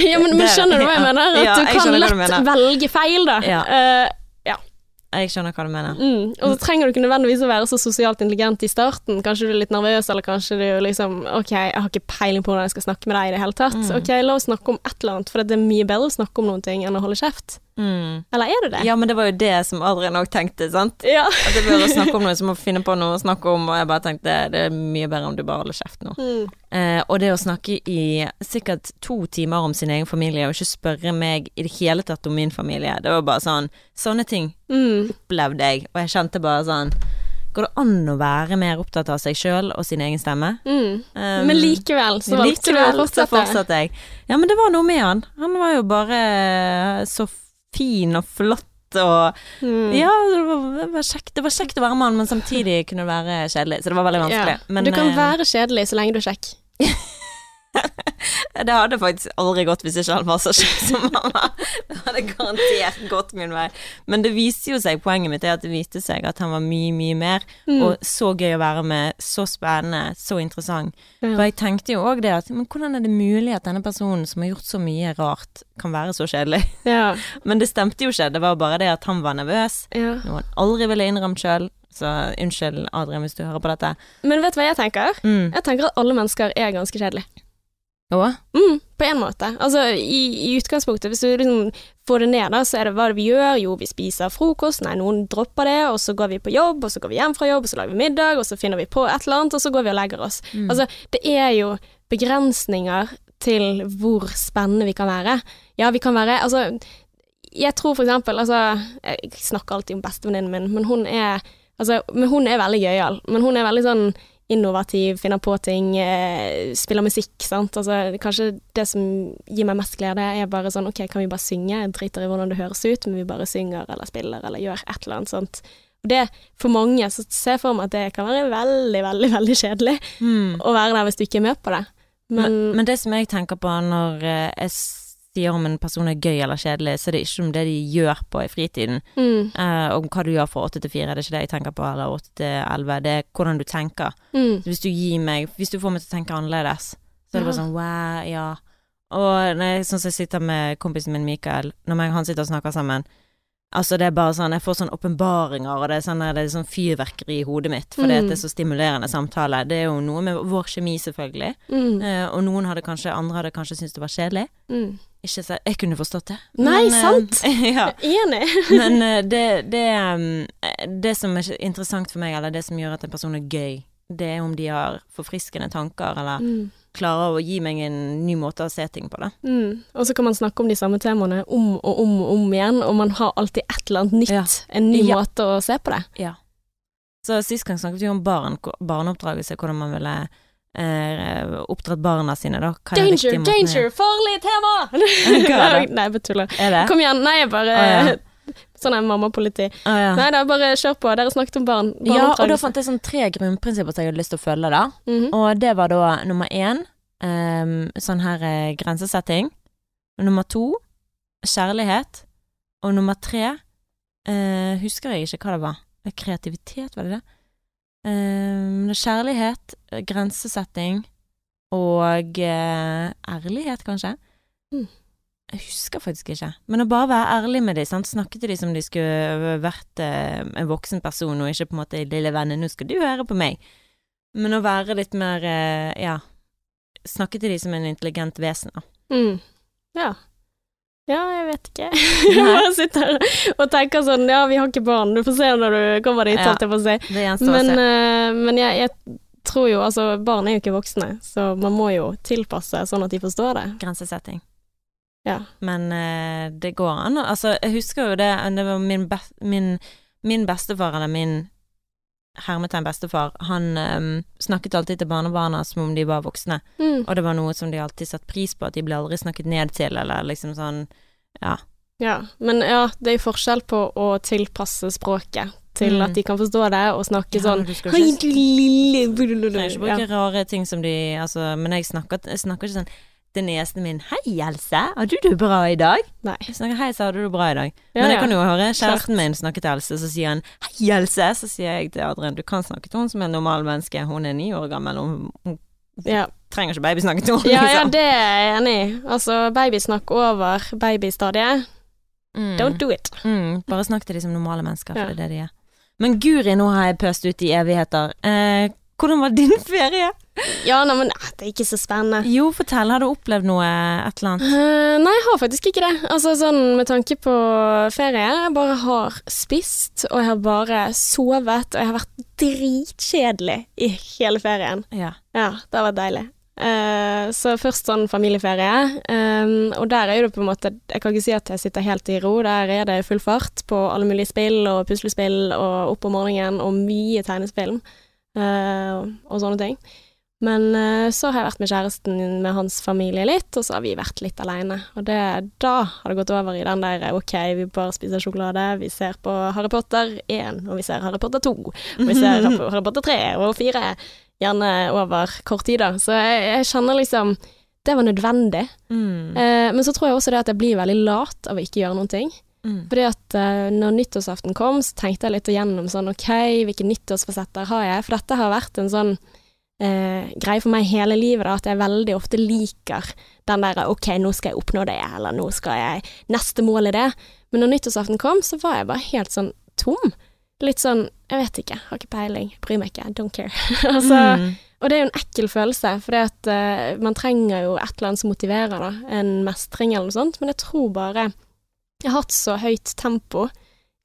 Speaker 2: Ja, men, men skjønner du hva jeg mener? At du kan lett velge feil, da.
Speaker 1: Ja.
Speaker 2: Eh,
Speaker 1: Jeg skjønner hva du mener.
Speaker 2: Mm. Og så trenger du ikke nødvendigvis å være så sosialt intelligent i starten. Kanskje du er litt nervøs, eller kanskje du liksom Ok, jeg har ikke peiling på hvordan jeg skal snakke med deg i det hele tatt.
Speaker 1: Mm.
Speaker 2: Ok, la oss snakke om et eller annet, for det er mye bedre å snakke om noen ting enn å holde kjeft.
Speaker 1: Mm.
Speaker 2: Eller er det det?
Speaker 1: Ja, men det var jo det som Adrian òg tenkte, sant?
Speaker 2: Ja.
Speaker 1: At jeg bør snakke om noe, så må finne på noe å snakke om, og jeg bare tenkte det er mye bedre om du bare holder kjeft nå.
Speaker 2: Mm.
Speaker 1: Eh, og det å snakke i sikkert to timer om sin egen familie, og ikke spørre meg i det hele tatt om min familie, det var bare sånn Sånne ting
Speaker 2: Mm.
Speaker 1: opplevde jeg, og jeg kjente bare sånn Går det an å være mer opptatt av seg sjøl og sin egen stemme?
Speaker 2: Mm.
Speaker 1: Um,
Speaker 2: Men likevel så valgte du å
Speaker 1: fortsette. så fortsatte jeg. Ja, men det var noe med han. Han var jo bare så fin og flott og
Speaker 2: Mm.
Speaker 1: Ja, det var, kjekt, det var kjekt å være med han, men samtidig kunne det være kjedelig. Så det var veldig vanskelig.
Speaker 2: Ja.
Speaker 1: Men
Speaker 2: du kan
Speaker 1: eh,
Speaker 2: være kjedelig så lenge du er kjekk.
Speaker 1: det hadde faktisk aldri gått hvis ikke han var så kjekk som var. Det hadde garantert gått min vei. Men det viste jo seg, poenget mitt er at det viste seg at han var mye, mye mer.
Speaker 2: Mm.
Speaker 1: Og så gøy å være med, så spennende, så interessant.
Speaker 2: Ja.
Speaker 1: For jeg tenkte jo òg det at men hvordan er det mulig at denne personen som har gjort så mye rart, kan være så kjedelig?
Speaker 2: Ja.
Speaker 1: Men det stemte jo ikke, det var bare det at han var nervøs,
Speaker 2: ja.
Speaker 1: noe han aldri ville innrømt sjøl. Så unnskyld, Adrian, hvis du hører på dette.
Speaker 2: Men vet du hva jeg tenker?
Speaker 1: Mm.
Speaker 2: Jeg tenker at alle mennesker er ganske kjedelige.
Speaker 1: Å?
Speaker 2: Mm, på en måte. Altså, i, i utgangspunktet, hvis du liksom får det ned, da, så er det hva vi gjør. Jo, vi spiser frokost, nei, noen dropper det, og så går vi på jobb, og så går vi hjem fra jobb, og så lager vi middag, og så finner vi på et eller annet, og så går vi og legger oss.
Speaker 1: Mm.
Speaker 2: Altså, det er jo begrensninger til hvor spennende vi kan være. Ja, vi kan være Altså, jeg tror for eksempel Altså, jeg snakker alltid om bestevenninnen min, men hun er Altså, men hun er veldig gøyal. Men hun er veldig sånn innovativ, finner på ting, eh, spiller musikk, sant. Altså, kanskje det som gir meg mest glede, er bare sånn OK, kan vi bare synge? Jeg driter i hvordan det høres ut, men vi bare synger eller spiller eller gjør et eller annet sånt. Og det, for mange, så ser jeg for meg at det kan være veldig, veldig, veldig kjedelig
Speaker 1: Mm.
Speaker 2: å være der hvis du ikke er med på det. Men,
Speaker 1: Men, men det som jeg tenker på når eh, jeg sier om en person er gøy eller kjedelig, så er det ikke om det de gjør på i fritiden,
Speaker 2: mm,
Speaker 1: Uh, om hva du gjør fra åtte til fire, det er ikke det jeg tenker på, eller åtte til elleve, det er hvordan du tenker.
Speaker 2: mm,
Speaker 1: Hvis du gir meg, hvis du får meg til å tenke annerledes, så er det bare sånn wow, ja. Og når jeg, sånn som jeg sitter med kompisen min Mikael, når meg og han sitter og snakker sammen, altså det er bare sånn, jeg får sånne åpenbaringer, og det er sånn, det er sånn fyrverkeri i hodet mitt, fordi
Speaker 2: Mm.
Speaker 1: det er så stimulerende samtale. Det er jo noe med vår kjemi, selvfølgelig,
Speaker 2: mm,
Speaker 1: eh, og noen hadde kanskje, andre hadde kanskje syntes det var kjedelig.
Speaker 2: mm.
Speaker 1: Ikke så, jeg kunne forstått det.
Speaker 2: Nei,
Speaker 1: men,
Speaker 2: sant?
Speaker 1: ja.
Speaker 2: Enig.
Speaker 1: Men eh, det, det, um, det som er interessant for meg, eller det som gjør at en person er gøy, det er om de har forfriskende tanker, eller
Speaker 2: Mm.
Speaker 1: Klarer å gi meg en ny måte å se ting på, Det.
Speaker 2: Mm. Og så kan man snakke om de samme temaene om og om og om igjen, og man har alltid et eller annet nytt.
Speaker 1: Ja.
Speaker 2: En ny
Speaker 1: Ja.
Speaker 2: måte å se på det.
Speaker 1: Ja. Så sist gang snakket vi om barn, barneoppdragelse, hvordan man ville eh, oppdratt barna sine, da. Hva er
Speaker 2: Danger, danger, farlig tema! Nei, jeg bare tuller.
Speaker 1: Er?
Speaker 2: Kom igjen. Nei, jeg bare
Speaker 1: ah, ja.
Speaker 2: Sånn er mammapoliti.
Speaker 1: Ah, ja.
Speaker 2: Nei da, bare kjør på. Dere snakket om barn.
Speaker 1: ja, og da fant jeg sånn tre grunnprinsipper som jeg hadde lyst til å følge, da.
Speaker 2: Mhm.
Speaker 1: Og det var da nummer én um, sånn her eh, grensesetting. Nummer to kjærlighet. Og nummer tre uh, husker jeg ikke hva det var. Eh, Kreativitet, var det det? Um, kjærlighet, grensesetting og uh, ærlighet, kanskje.
Speaker 2: Mm.
Speaker 1: Jeg husker faktisk ikke. Men å bare være ærlig med dem, sant? snakke til dem som de skulle vært eh, en voksen person, og ikke på en måte 'lille venner, nå skal du høre på meg'. Men å være litt mer eh, ja, snakke til dem som en intelligent vesen, da.
Speaker 2: Mm. Ja. Ja, jeg vet ikke. Jeg bare sitter og tenker sånn Ja, vi har ikke barn, du får se når du kommer dit, holdt jeg på å si. Men, uh, men jeg, jeg tror jo Altså, barn er jo ikke voksne, så man må jo tilpasse sånn at de forstår det.
Speaker 1: Grensesetting.
Speaker 2: Ja.
Speaker 1: Men eh, det går an. Altså, jeg husker jo det Det var min, best, min, min bestefar, eller min hermetegn bestefar, han eh, snakket alltid til barnebarna som om de var voksne.
Speaker 2: Mm.
Speaker 1: Og det var noe som de alltid satte pris på, at de ble aldri snakket ned til, eller liksom sånn Ja.
Speaker 2: Ja, men ja, det er jo forskjell på å tilpasse språket til
Speaker 1: Mm.
Speaker 2: at de kan forstå det, og snakke
Speaker 1: Ja,
Speaker 2: sånn Hei,
Speaker 1: ikke-
Speaker 2: du lille
Speaker 1: Du skal ikke bruke rare ting som de Altså, men jeg snakker, jeg snakker ikke sånn til niesen min 'Hei, Else, hadde du det bra i dag?'
Speaker 2: Nei.
Speaker 1: Jeg snakker 'Hei, så hadde du det bra i dag'.
Speaker 2: Ja,
Speaker 1: Men jeg
Speaker 2: ja.
Speaker 1: kan jo høre kjæresten min snakke til Else, så sier han 'Hei, Else', så sier jeg til Adrian 'Du kan snakke til hun som en normal menneske, hun er ni år gammel, hun, hun
Speaker 2: Ja.
Speaker 1: trenger ikke babysnakke til henne',
Speaker 2: ja, ja,
Speaker 1: liksom.
Speaker 2: det er jeg enig i. Altså, babysnakk over babystadiet.
Speaker 1: Mm.
Speaker 2: Don't do it.
Speaker 1: Mm, bare snakk til de som normale mennesker, for
Speaker 2: Ja.
Speaker 1: det er det de er. Men guri, nå har jeg pøst ut i evigheter. Eh, hvordan var din ferie?
Speaker 2: Ja, nei, men eh, det er ikke så spennende.
Speaker 1: Jo, fortell, har du opplevd noe, et eller annet?
Speaker 2: Uh, nei, jeg har faktisk ikke det. Altså sånn med tanke på ferie. Jeg bare har spist, og jeg har bare sovet, og jeg har vært dritkjedelig i hele ferien.
Speaker 1: Ja.
Speaker 2: Ja, det har vært deilig. Uh, så først sånn familieferie, um, og der er det på en måte Jeg kan ikke si at jeg sitter helt i ro, der er det full fart på alle mulige spill og puslespill og opp om morgenen og mye tegnespill uh, og sånne ting. Men eh, så har jeg vært med kjæresten med hans familie litt, og så har vi vært litt alene. Og det, da har det gått over i den der ok, vi bare spiser sjokolade, vi ser på Harry Potter 1, og vi ser Harry Potter 2, og vi ser Harry Potter 3 og 4. Gjerne over kort tid, da. Så jeg, jeg kjenner liksom Det var nødvendig.
Speaker 1: Mm.
Speaker 2: Eh, men så tror jeg også det at jeg blir veldig lat av å ikke gjøre noen ting.
Speaker 1: Mm.
Speaker 2: Fordi at uh, når nyttårsaften kom, så tenkte jeg litt igjennom sånn ok, hvilke nyttårsfasetter har jeg? For dette har vært en sånn eh, greie for meg hele livet, da, at jeg veldig ofte liker den der ok, nå skal jeg oppnå det, eller nå skal jeg Neste mål er det. Men når nyttårsaften kom, så var jeg bare helt sånn tom. Litt sånn jeg vet ikke, har ikke peiling, bryr meg ikke, don't care. altså,
Speaker 1: Mm.
Speaker 2: og det er jo en ekkel følelse, for uh, man trenger jo et eller annet som motiverer, da. En mestring eller noe sånt. Men jeg tror bare Jeg har hatt så høyt tempo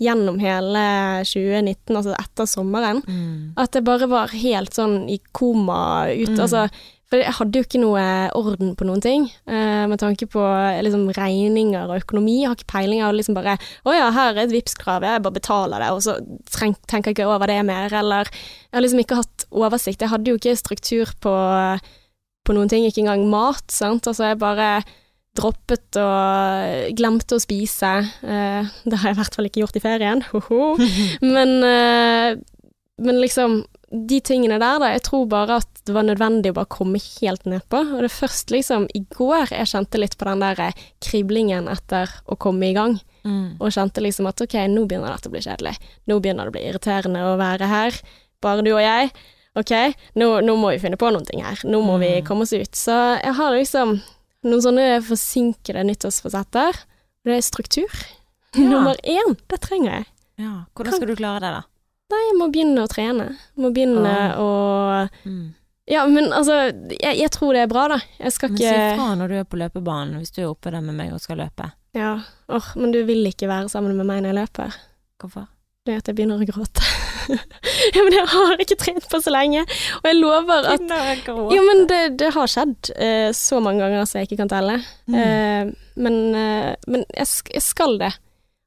Speaker 2: gjennom hele 2019, altså etter sommeren,
Speaker 1: Mm.
Speaker 2: at jeg bare var helt sånn i koma ut.
Speaker 1: Mm.
Speaker 2: Altså For jeg hadde jo ikke noe orden på noen ting, uh, med tanke på liksom regninger og økonomi. Jeg har ikke peiling. Jeg har liksom bare Å ja, her er et Vipps-krav, jeg bare betaler det, og så tenker jeg ikke over det mer. Eller Jeg har liksom ikke hatt oversikt. Jeg hadde jo ikke struktur på, på noen ting, ikke engang mat, sant. Altså jeg bare droppet og glemte å spise. Eh, det har jeg i hvert fall ikke gjort i ferien. Hoho. Men, eh, men liksom de tingene der, da. Jeg tror bare at det var nødvendig å bare komme helt nedpå. Og det først liksom i går jeg kjente litt på den der eh, kriblingen etter å komme i gang.
Speaker 1: Mm.
Speaker 2: Og kjente liksom at ok, nå begynner dette å bli kjedelig. Nå begynner det å bli irriterende å være her. Bare du og jeg. Ok, nå, nå må vi finne på noen ting her. Nå må vi
Speaker 1: Mm.
Speaker 2: komme oss ut. Så jeg har liksom noen sånne forsinkede nyttårsforsetter. Det er struktur.
Speaker 1: Ja.
Speaker 2: Nummer én, det trenger jeg.
Speaker 1: ja. Hvordan skal du klare det, da?
Speaker 2: Nei, jeg må begynne å trene. Må begynne å
Speaker 1: Mm.
Speaker 2: Ja, men altså, jeg, jeg tror det er bra, da. Jeg skal
Speaker 1: Men si fra når du er på løpebanen, hvis du er oppe der med meg og skal løpe.
Speaker 2: Ja, åh, men du vil ikke være sammen med meg når jeg løper.
Speaker 1: Hvorfor?
Speaker 2: Det er at jeg begynner å gråte. ja, men jeg har ikke trent på så lenge, og jeg lover at Jo, men det, det har skjedd uh, så mange ganger så jeg ikke kan telle.
Speaker 1: Mm.
Speaker 2: Uh, men uh, men jeg, jeg skal det.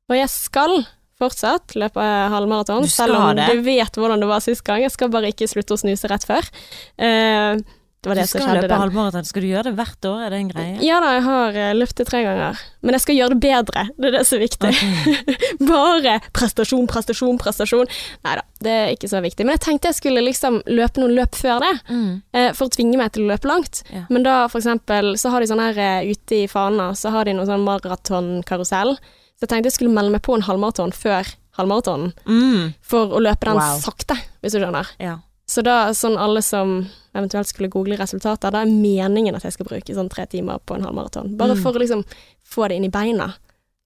Speaker 2: Og jeg skal fortsatt løpe halvmaraton, selv om
Speaker 1: det?
Speaker 2: du vet hvordan det var sist gang. Jeg skal bare ikke slutte å snuse rett før. Eh, Det var det
Speaker 1: du skal løpe halvmaraton. Skal du gjøre det hvert år? Er det en greie?
Speaker 2: Ja da, jeg har løftet tre ganger. Men jeg skal gjøre det bedre. Det er det som er viktig.
Speaker 1: Okay.
Speaker 2: Bare prestasjon, prestasjon, prestasjon. Nei da, det er ikke så viktig. Men jeg tenkte jeg skulle liksom løpe noen løp før det,
Speaker 1: Mm.
Speaker 2: eh, for å tvinge meg til å løpe langt.
Speaker 1: Ja.
Speaker 2: Men da for eksempel, så har de sånn her eh, ute i Fana, så har de noen sånn maratonkarusell. Så jeg tenkte jeg skulle melde meg på en halvmaraton før halvmaratonen,
Speaker 1: Mm.
Speaker 2: for å løpe den
Speaker 1: Wow.
Speaker 2: sakte, hvis du skjønner.
Speaker 1: Ja.
Speaker 2: Så da, sånn alle som eventuelt skulle google resultater, da er meningen at jeg skal bruke sånn tre timer på en halvmaraton. Bare
Speaker 1: Mm.
Speaker 2: for å liksom få det inn i beina,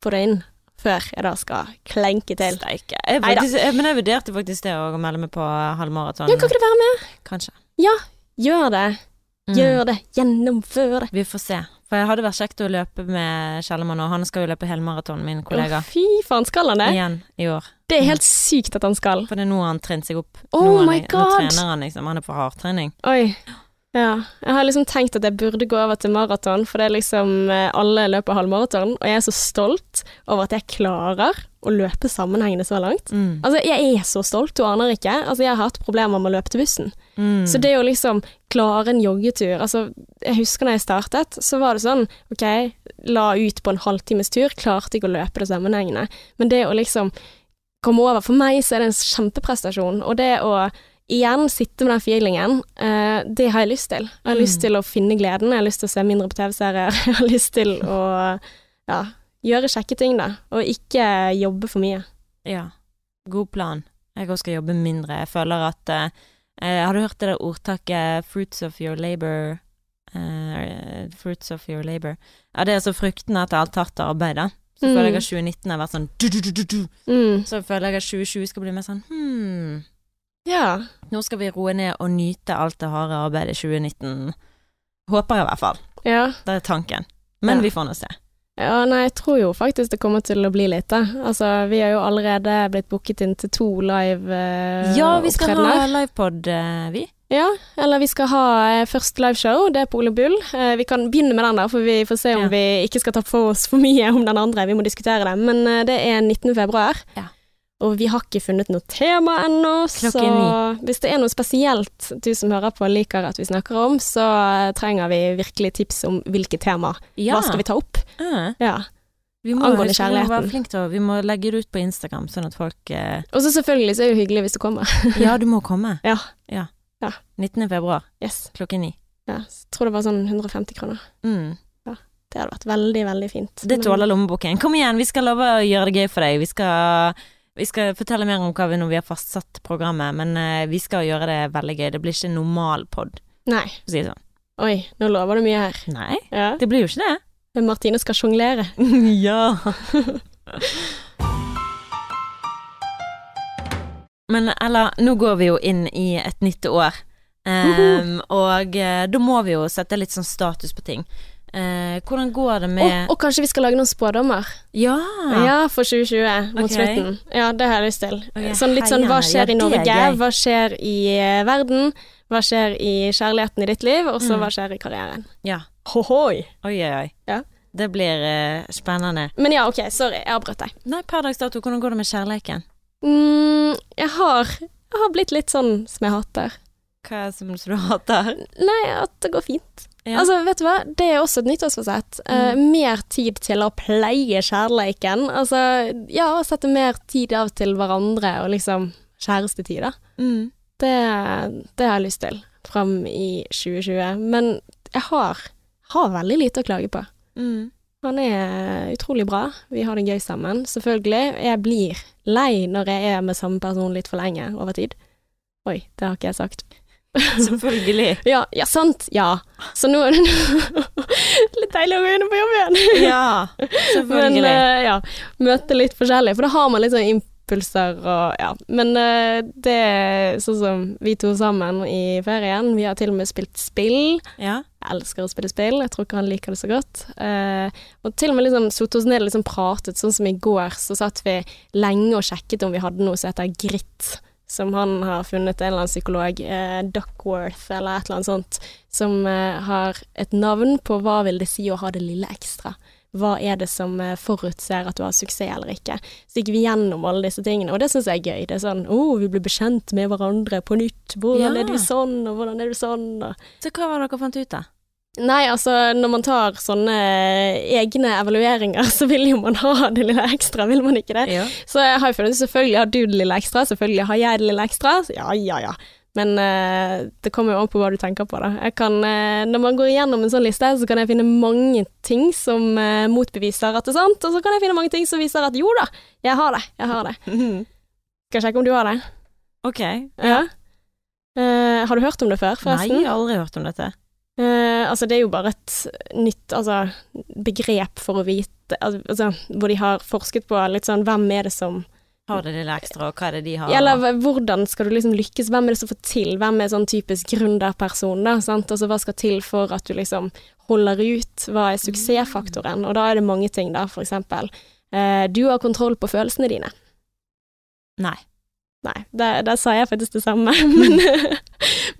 Speaker 2: få det inn, før jeg da skal klenke til.
Speaker 1: Steike. Jeg, faktisk, jeg, men jeg vurderte faktisk det å melde meg på halvmaraton.
Speaker 2: Ja, kan ikke du være med?
Speaker 1: Kanskje.
Speaker 2: Gjør det.
Speaker 1: Mm.
Speaker 2: Gjør det. Gjennomfør det.
Speaker 1: Vi får se. For jeg hadde vært kjekt å løpe med Kjellemann, og han skal jo løpe helmaraton, min kollega.
Speaker 2: Å, fy faen, skal han det?
Speaker 1: Igjen i år.
Speaker 2: Det er helt sykt at han skal.
Speaker 1: For det er nå han trent seg opp.
Speaker 2: Oh
Speaker 1: nå,
Speaker 2: my God.
Speaker 1: nå trener han liksom. Han er på hardtrening.
Speaker 2: Oi. Ja. Jeg har liksom tenkt at jeg burde gå over til maraton, for det er liksom eh, alle løper halvmaraton, og jeg er så stolt over at jeg klarer å løpe sammenhengende så langt.
Speaker 1: Mm.
Speaker 2: Altså, jeg er så stolt, du aner ikke. Altså, jeg har hatt problemer med å løpe til bussen.
Speaker 1: Mm.
Speaker 2: Så det å liksom klare en joggetur Altså, jeg husker da jeg startet, så var det sånn OK, la ut på en halvtimes tur, klarte ikke å løpe det sammenhengende. Men det å liksom komme over For meg så er det en kjempeprestasjon. Og det å igjen sitte med den feelingen, eh, det har jeg lyst til. Jeg har
Speaker 1: Mm.
Speaker 2: lyst til å finne gleden, jeg har lyst til å se mindre på TV-serier. Jeg har lyst til å ja, gjøre kjekke ting, da. Og ikke jobbe for mye.
Speaker 1: Ja. God plan. Jeg òg skal jobbe mindre. Jeg føler at eh, eh, Har du hørt det der ordtaket 'fruits of your labor' eh, Fruits of your labor. Ja, det er altså fruktene etter alt hardt arbeid, da. Så
Speaker 2: Mm.
Speaker 1: føler jeg at 2019 har vært sånn du, du, du, du, du.
Speaker 2: Mm.
Speaker 1: Så føler jeg at 2020 skal bli mer sånn hm,
Speaker 2: Ja.
Speaker 1: nå skal vi roe ned og nyte alt det harde arbeidet i 2019. Håper jeg i hvert fall.
Speaker 2: ja.
Speaker 1: Det er tanken. Men
Speaker 2: Ja.
Speaker 1: vi får nå se.
Speaker 2: Ja, nei, jeg tror jo faktisk det kommer til å bli litt, da. Altså, vi har jo allerede blitt booket inn til to live uh,
Speaker 1: Ja, vi skal ha livepod, uh, vi.
Speaker 2: Ja, eller vi skal ha uh, først liveshow, det er på Ole Bull. Eh, vi kan begynne med den der, for vi får se om
Speaker 1: Ja.
Speaker 2: vi ikke skal ta for oss for mye om den andre, vi må diskutere det. Men eh, det er 19. februar.
Speaker 1: Ja.
Speaker 2: Og vi har ikke funnet noe tema ennå, så hvis det er noe spesielt du som hører på liker at vi snakker om, så trenger vi virkelig tips om hvilke tema.
Speaker 1: Ja.
Speaker 2: Hva skal vi ta opp?
Speaker 1: Uh.
Speaker 2: Ja.
Speaker 1: vi må,
Speaker 2: Angående kjærligheten.
Speaker 1: til Vi må legge det ut på Instagram, sånn at folk eh,
Speaker 2: Og så selvfølgelig så er det jo hyggelig hvis du kommer.
Speaker 1: Ja, du må komme.
Speaker 2: Ja.
Speaker 1: ja.
Speaker 2: Ja.
Speaker 1: 19. februar
Speaker 2: Yes.
Speaker 1: klokken ni.
Speaker 2: Ja, jeg tror det var sånn 150 kroner.
Speaker 1: Mm.
Speaker 2: Det hadde vært veldig, veldig fint.
Speaker 1: Det tåler lommeboken. Kom igjen, vi skal love å gjøre det gøy for deg. Vi skal, vi skal fortelle mer om hva vi når vi har fastsatt programmet, men eh, vi skal gjøre det veldig gøy. Det blir ikke en normal pod,
Speaker 2: Nei.
Speaker 1: for å si det sånn.
Speaker 2: Oi, nå lover du mye her.
Speaker 1: Nei,
Speaker 2: Ja.
Speaker 1: det blir jo ikke det.
Speaker 2: Men Martine skal sjonglere.
Speaker 1: ja. Men Ella, nå går vi jo inn i et nytt år. Ehm, og eh, da må vi jo sette litt sånn status på ting. Eh, hvordan går det med
Speaker 2: og kanskje vi skal lage noen spådommer?
Speaker 1: Ja!
Speaker 2: Ja, for 2020 mot
Speaker 1: okay.
Speaker 2: slutten. Ja, det har jeg lyst til.
Speaker 1: Okay.
Speaker 2: Sånn litt sånn hva skjer
Speaker 1: Ja,
Speaker 2: i Norge,
Speaker 1: gøy.
Speaker 2: hva skjer i eh, verden, hva skjer i kjærligheten i ditt liv, og så
Speaker 1: Mm.
Speaker 2: hva skjer i karrieren.
Speaker 1: ja.
Speaker 2: Hohoi!
Speaker 1: Oi, oi, oi.
Speaker 2: Ja.
Speaker 1: Det blir uh, spennende.
Speaker 2: Men ja, ok, sorry, jeg avbrøt deg.
Speaker 1: Nei, per dags dato, hvordan går det med kjærleiken?
Speaker 2: Mm, jeg har jeg har blitt litt sånn som jeg hater.
Speaker 1: Hva er det som du hater?
Speaker 2: Nei, at det går fint.
Speaker 1: Ja.
Speaker 2: Altså, vet du hva, det er også et nyttårsforsett. Eh, mer tid til å pleie kjærleiken. Altså, ja, sette mer tid av til hverandre og liksom kjærestetid, da.
Speaker 1: mm.
Speaker 2: Det, det har jeg lyst til fram i 2020. Men jeg har, har veldig lite å klage på.
Speaker 1: Mm.
Speaker 2: Han er utrolig bra. Vi har det gøy sammen. Selvfølgelig. Jeg blir lei når jeg er med samme person litt for lenge over tid. Oi, det har ikke jeg sagt.
Speaker 1: Selvfølgelig.
Speaker 2: Ja, ja, sant. Ja. Så nå er det litt deilig å gå inn på jobb igjen.
Speaker 1: Ja,
Speaker 2: Men
Speaker 1: selvfølgelig.
Speaker 2: eh, ja, møte litt forskjellig, for da har man litt sånn impulser og ja. Men eh, det er sånn som vi to sammen i ferien, vi har til og med spilt spill.
Speaker 1: ja.
Speaker 2: Jeg elsker å spille spill, jeg tror ikke han liker det så godt. Uh, og til og med liksom satt oss ned og liksom pratet, sånn som i går, så satt vi lenge og sjekket om vi hadde noe som heter grit. Som han har funnet, en eller annen psykolog, eh, Duckworth eller et eller annet sånt, som eh, har et navn på hva vil det si å ha det lille ekstra. hva er det som eh, forutser at du har suksess eller ikke. Så gikk vi gjennom alle disse tingene, og det syns jeg er gøy. Det er sånn å, oh, vi blir bekjent med hverandre på nytt. Hvordan
Speaker 1: Ja.
Speaker 2: er du sånn, og hvordan er du sånn, og
Speaker 1: Så hva var det dere fant ut, da?
Speaker 2: Nei, altså, når man tar sånne egne evalueringer, så vil jo man ha det lille ekstra, vil man ikke det?
Speaker 1: Ja.
Speaker 2: Så jeg har jo funnet selvfølgelig har du det lille ekstra, selvfølgelig har jeg det lille ekstra. Så ja, ja, ja. Men uh, det kommer jo an på hva du tenker på, da. Kan, uh, når man går gjennom en sånn liste, så kan jeg finne mange ting som uh, motbeviser at det er sant, og så kan jeg finne mange ting som viser at jo da, jeg har det, jeg har det. Skal jeg sjekke om du har det?
Speaker 1: Ok.
Speaker 2: Ja. Eh, har du hørt om det før, forresten?
Speaker 1: Nei, jeg har aldri hørt om dette.
Speaker 2: Altså, det er jo bare et nytt altså, begrep for å vite Altså, hvor de har forsket på litt sånn hvem er det som
Speaker 1: Har det lille ekstra, og hva er det de har?
Speaker 2: Eller hvordan skal du liksom lykkes, hvem er det som får til, hvem er sånn typisk gründerperson, da, sant, altså hva skal til for at du liksom holder ut, hva er suksessfaktoren, og da er det mange ting, da, for eksempel, eh, du har kontroll på følelsene dine.
Speaker 1: Nei.
Speaker 2: Nei, der, der sa jeg faktisk det samme, men,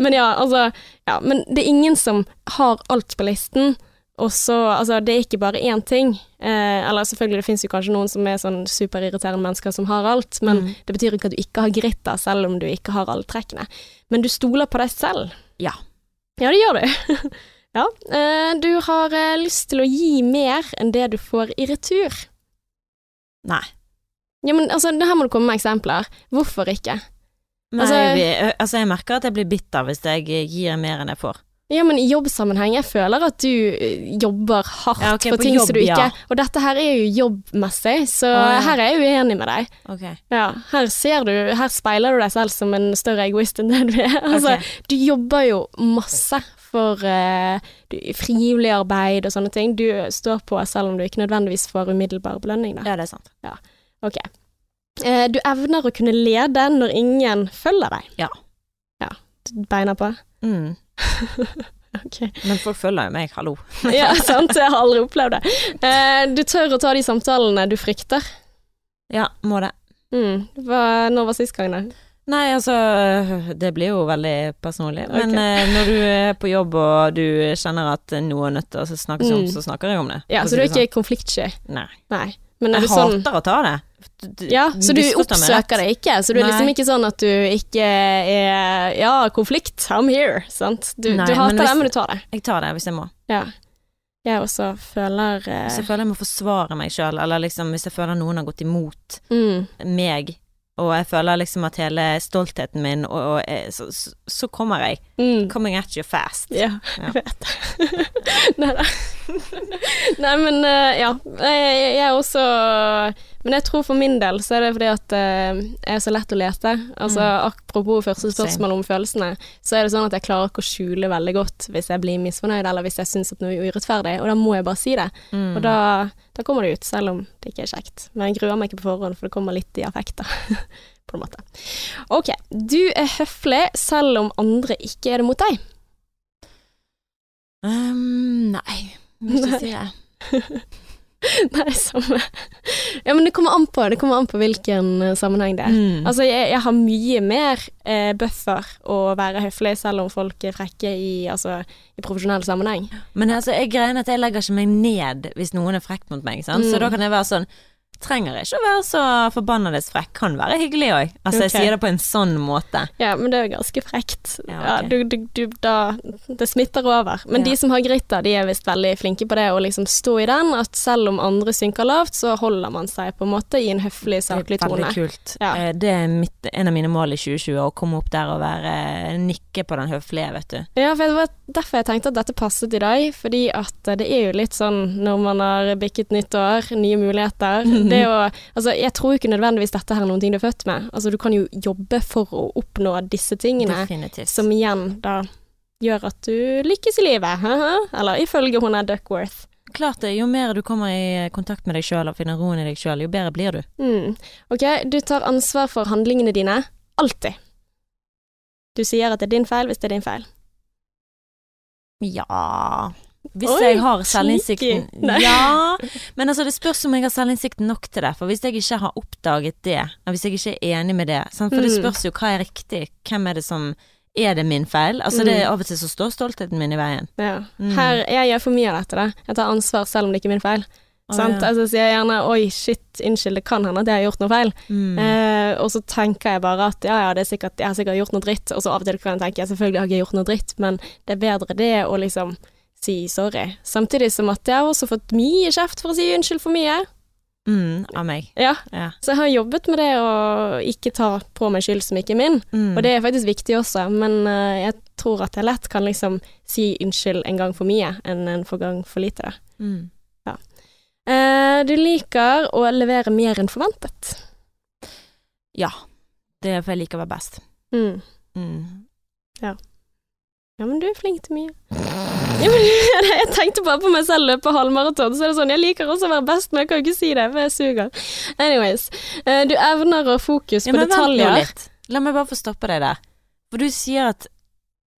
Speaker 2: men ja, altså, ja, men det er ingen som har alt på listen, og så, altså, det er ikke bare én ting, eh, eller selvfølgelig, det finnes jo kanskje noen som er sånn superirriterende mennesker som har alt, men
Speaker 1: Mm.
Speaker 2: det betyr ikke at du ikke har gritt da, selv om du ikke har alle trekkene. Men du stoler på deg selv.
Speaker 1: Ja.
Speaker 2: Ja, det gjør du. ja. Eh, du har eh, lyst til å gi mer enn det du får i retur.
Speaker 1: Nei.
Speaker 2: Ja, men altså, her må du komme med eksempler. Hvorfor ikke?
Speaker 1: Nei,
Speaker 2: Altså-
Speaker 1: vi, altså, jeg merker at jeg blir bitter hvis jeg gir mer enn jeg får.
Speaker 2: Ja, men i jobbsammenheng, jeg føler at du eh, jobber hardt
Speaker 1: Ja, okay,
Speaker 2: for ting
Speaker 1: jobb,
Speaker 2: som du ikke
Speaker 1: ja.
Speaker 2: Og dette her er jo jobbmessig, så
Speaker 1: oh, ja.
Speaker 2: her er jeg uenig med deg.
Speaker 1: Ok.
Speaker 2: Ja, her ser du Her speiler du deg selv som en større egoist enn det du er. Altså,
Speaker 1: Ok.
Speaker 2: du jobber jo masse for uh, du, frivillig arbeid og sånne ting. Du står på selv om du ikke nødvendigvis får umiddelbar belønning, da.
Speaker 1: Ja, det er sant.
Speaker 2: Ok. Eh, du evner å kunne lede når ingen følger deg.
Speaker 1: Ja.
Speaker 2: Ja. Du beiner på?
Speaker 1: Mm.
Speaker 2: Okay.
Speaker 1: Men folk følger jo meg, hallo.
Speaker 2: Ja, sant. Jeg har aldri opplevd det. Eh, du tør å ta de samtalene du frykter.
Speaker 1: Ja, må det.
Speaker 2: Mm. Hva, når var sist gang, da?
Speaker 1: Nei, altså, det blir jo veldig personlig. Men eh, når du er på jobb og du kjenner at noe er nødt til å snakkes om,
Speaker 2: Mm.
Speaker 1: så snakker jeg om det.
Speaker 2: Ja,
Speaker 1: for
Speaker 2: så du er
Speaker 1: det
Speaker 2: ikke konfliktsky?
Speaker 1: sånn. Nei.
Speaker 2: Nei. Men er
Speaker 1: Jeg
Speaker 2: du sånn
Speaker 1: hater å ta det. Du-
Speaker 2: Ja, så du oppsøker det ikke? Så du er liksom ikke sånn at du ikke er Ja, konflikt, I'm here, sant? Du,
Speaker 1: Nei,
Speaker 2: du hater
Speaker 1: men hvis-
Speaker 2: det, men du tar det.
Speaker 1: Jeg tar det hvis jeg må.
Speaker 2: Ja. Jeg også føler uh...
Speaker 1: Hvis jeg føler jeg må forsvare meg sjøl, eller liksom hvis jeg føler noen har gått imot
Speaker 2: mm,
Speaker 1: meg, og jeg føler liksom at hele stoltheten min og, og eh, så, så, så kommer jeg.
Speaker 2: mm.
Speaker 1: Coming at you fast.
Speaker 2: Ja,
Speaker 1: Ja.
Speaker 2: jeg vet det. Nei da. Nei, men uh, ja. Jeg, jeg er også Men jeg tror for min del så er det fordi at det jeg er så lett å lete. Altså apropos første spørsmål om følelsene, så er det sånn at jeg klarer ikke å skjule veldig godt hvis jeg blir misfornøyd, eller hvis jeg syns at noe er urettferdig, og da må jeg bare si det.
Speaker 1: Mm.
Speaker 2: Og da, da kommer det ut, selv om det ikke er kjekt. Men jeg gruer meg ikke på forhånd, for det kommer litt i affekt, da. på en måte. Ok, du er høflig selv om andre ikke er det mot deg.
Speaker 1: Um, nei, jeg vil ikke si.
Speaker 2: Nei, samme. Ja, men det kommer an på, det kommer an på hvilken eh, sammenheng det er.
Speaker 1: Mm.
Speaker 2: Altså, jeg, jeg har mye mer eh, buffer å være høflig, selv om folk er frekke i, altså, i profesjonell sammenheng.
Speaker 1: Men altså, jeg greier at jeg legger ikke meg ned hvis noen er frekk mot meg, sant? så
Speaker 2: Mm.
Speaker 1: da kan jeg være sånn Trenger ikke å være så forbanna frekk, kan være hyggelig òg. Altså, jeg sier det på en sånn måte.
Speaker 2: Ja, men det er jo ganske frekt.
Speaker 1: Ja,
Speaker 2: Ja, du, du, du, da, det smitter over. Men
Speaker 1: Ja.
Speaker 2: de som har gritta, de er visst veldig flinke på det å liksom stå i den, at selv om andre synker lavt, så holder man seg på en måte i en høflig, saklig
Speaker 1: det er
Speaker 2: tone.
Speaker 1: veldig kult. Eh, Det er mitt, en av mine mål i 2020, å komme opp der og være nikke på den høflige, vet du.
Speaker 2: Ja, for jeg var derfor jeg tenkte at dette passet i dag, fordi at det er jo litt sånn når man har bikket nytt år, nye muligheter. Det å Altså, jeg tror ikke nødvendigvis dette her er noen ting du er født med. Altså, du kan jo jobbe for å oppnå disse tingene,
Speaker 1: Definitivt.
Speaker 2: som igjen da gjør at du lykkes i livet. Eller ifølge hun er Duckworth.
Speaker 1: Klart det, jo mer du kommer i kontakt med deg sjøl og finner roen i deg sjøl, jo bedre blir du.
Speaker 2: Mm. Ok, du tar ansvar for handlingene dine. Alltid. Du sier at det er din feil hvis det er din feil.
Speaker 1: Ja Hvis
Speaker 2: Oi,
Speaker 1: jeg har selvinnsikten Ja, men altså det spørs om jeg har selvinnsikten nok til det. For hvis jeg ikke har oppdaget det, hvis jeg ikke er enig med det sant? For det
Speaker 2: Mm.
Speaker 1: spørs jo hva er riktig. Hvem er det som Er det min feil? Altså det er Av og til så står stoltheten min i veien.
Speaker 2: Ja.
Speaker 1: Mm.
Speaker 2: Her, jeg gjør for mye av dette, da. Jeg tar ansvar selv om det ikke er min feil. Sant?
Speaker 1: ja.
Speaker 2: Altså sier jeg gjerne 'oi, shit, unnskyld, det kan hende at jeg har gjort noe feil'.
Speaker 1: Mm.
Speaker 2: Eh, og så tenker jeg bare at ja, ja, det er sikkert, jeg har sikkert gjort noe dritt. Og så av og til kan jeg tenke selvfølgelig har jeg gjort noe dritt, men det er bedre det å liksom si sorry. Samtidig som at jeg har også fått mye kjeft for å si unnskyld for mye.
Speaker 1: Mm, av meg.
Speaker 2: Ja,
Speaker 1: Ja.
Speaker 2: så jeg har jobbet med det å ikke ta på meg skyld som ikke er min.
Speaker 1: Mm.
Speaker 2: Og det er faktisk viktig også, men eh, jeg tror at jeg lett kan liksom si unnskyld en gang for mye enn en for gang for lite.
Speaker 1: Mm.
Speaker 2: Eh, du liker å levere mer enn forventet.
Speaker 1: Ja. Det er for jeg liker å være best.
Speaker 2: Mm.
Speaker 1: Mm.
Speaker 2: Ja, men du er flink til mye. Ja, men, jeg tenkte bare på meg selv løpe halvmaraton, så er det sånn, jeg liker også å være best, men jeg kan jo ikke si det, for jeg suger. Anyways, eh, du evner å ha fokus
Speaker 1: Ja,
Speaker 2: på
Speaker 1: men
Speaker 2: detaljer.
Speaker 1: La meg bare få stoppe deg der. For du sier at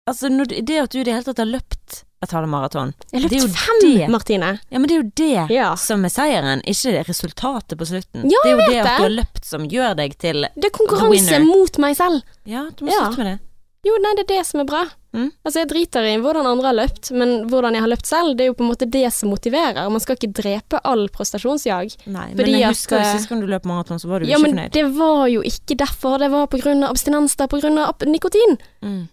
Speaker 1: Altså, du- det at du i det hele tatt har løpt et halvmaraton
Speaker 2: Jeg
Speaker 1: Det er
Speaker 2: løp fem,
Speaker 1: det.
Speaker 2: Martine.
Speaker 1: Ja, men det er jo det
Speaker 2: Ja.
Speaker 1: som er seieren, ikke det resultatet på slutten.
Speaker 2: Ja,
Speaker 1: det er jo det at du har løpt som gjør deg til
Speaker 2: Det er konkurranse
Speaker 1: winner.
Speaker 2: mot meg selv.
Speaker 1: Ja, du må
Speaker 2: Ja.
Speaker 1: slutte med det.
Speaker 2: Jo, nei, det er det som er bra.
Speaker 1: Mm.
Speaker 2: Altså, jeg driter i hvordan andre har løpt, men hvordan jeg har løpt selv, det er jo på en måte det som motiverer. Man skal ikke drepe all prestasjonsjag.
Speaker 1: Nei, men jeg
Speaker 2: at,
Speaker 1: husker jo
Speaker 2: eh,
Speaker 1: sist gang du løp maraton, så var du
Speaker 2: Ja,
Speaker 1: ikke fornøyd.
Speaker 2: Ja, men det var jo ikke derfor, det var på grunn av abstinens, det er på grunn av nikotin.
Speaker 1: Mm.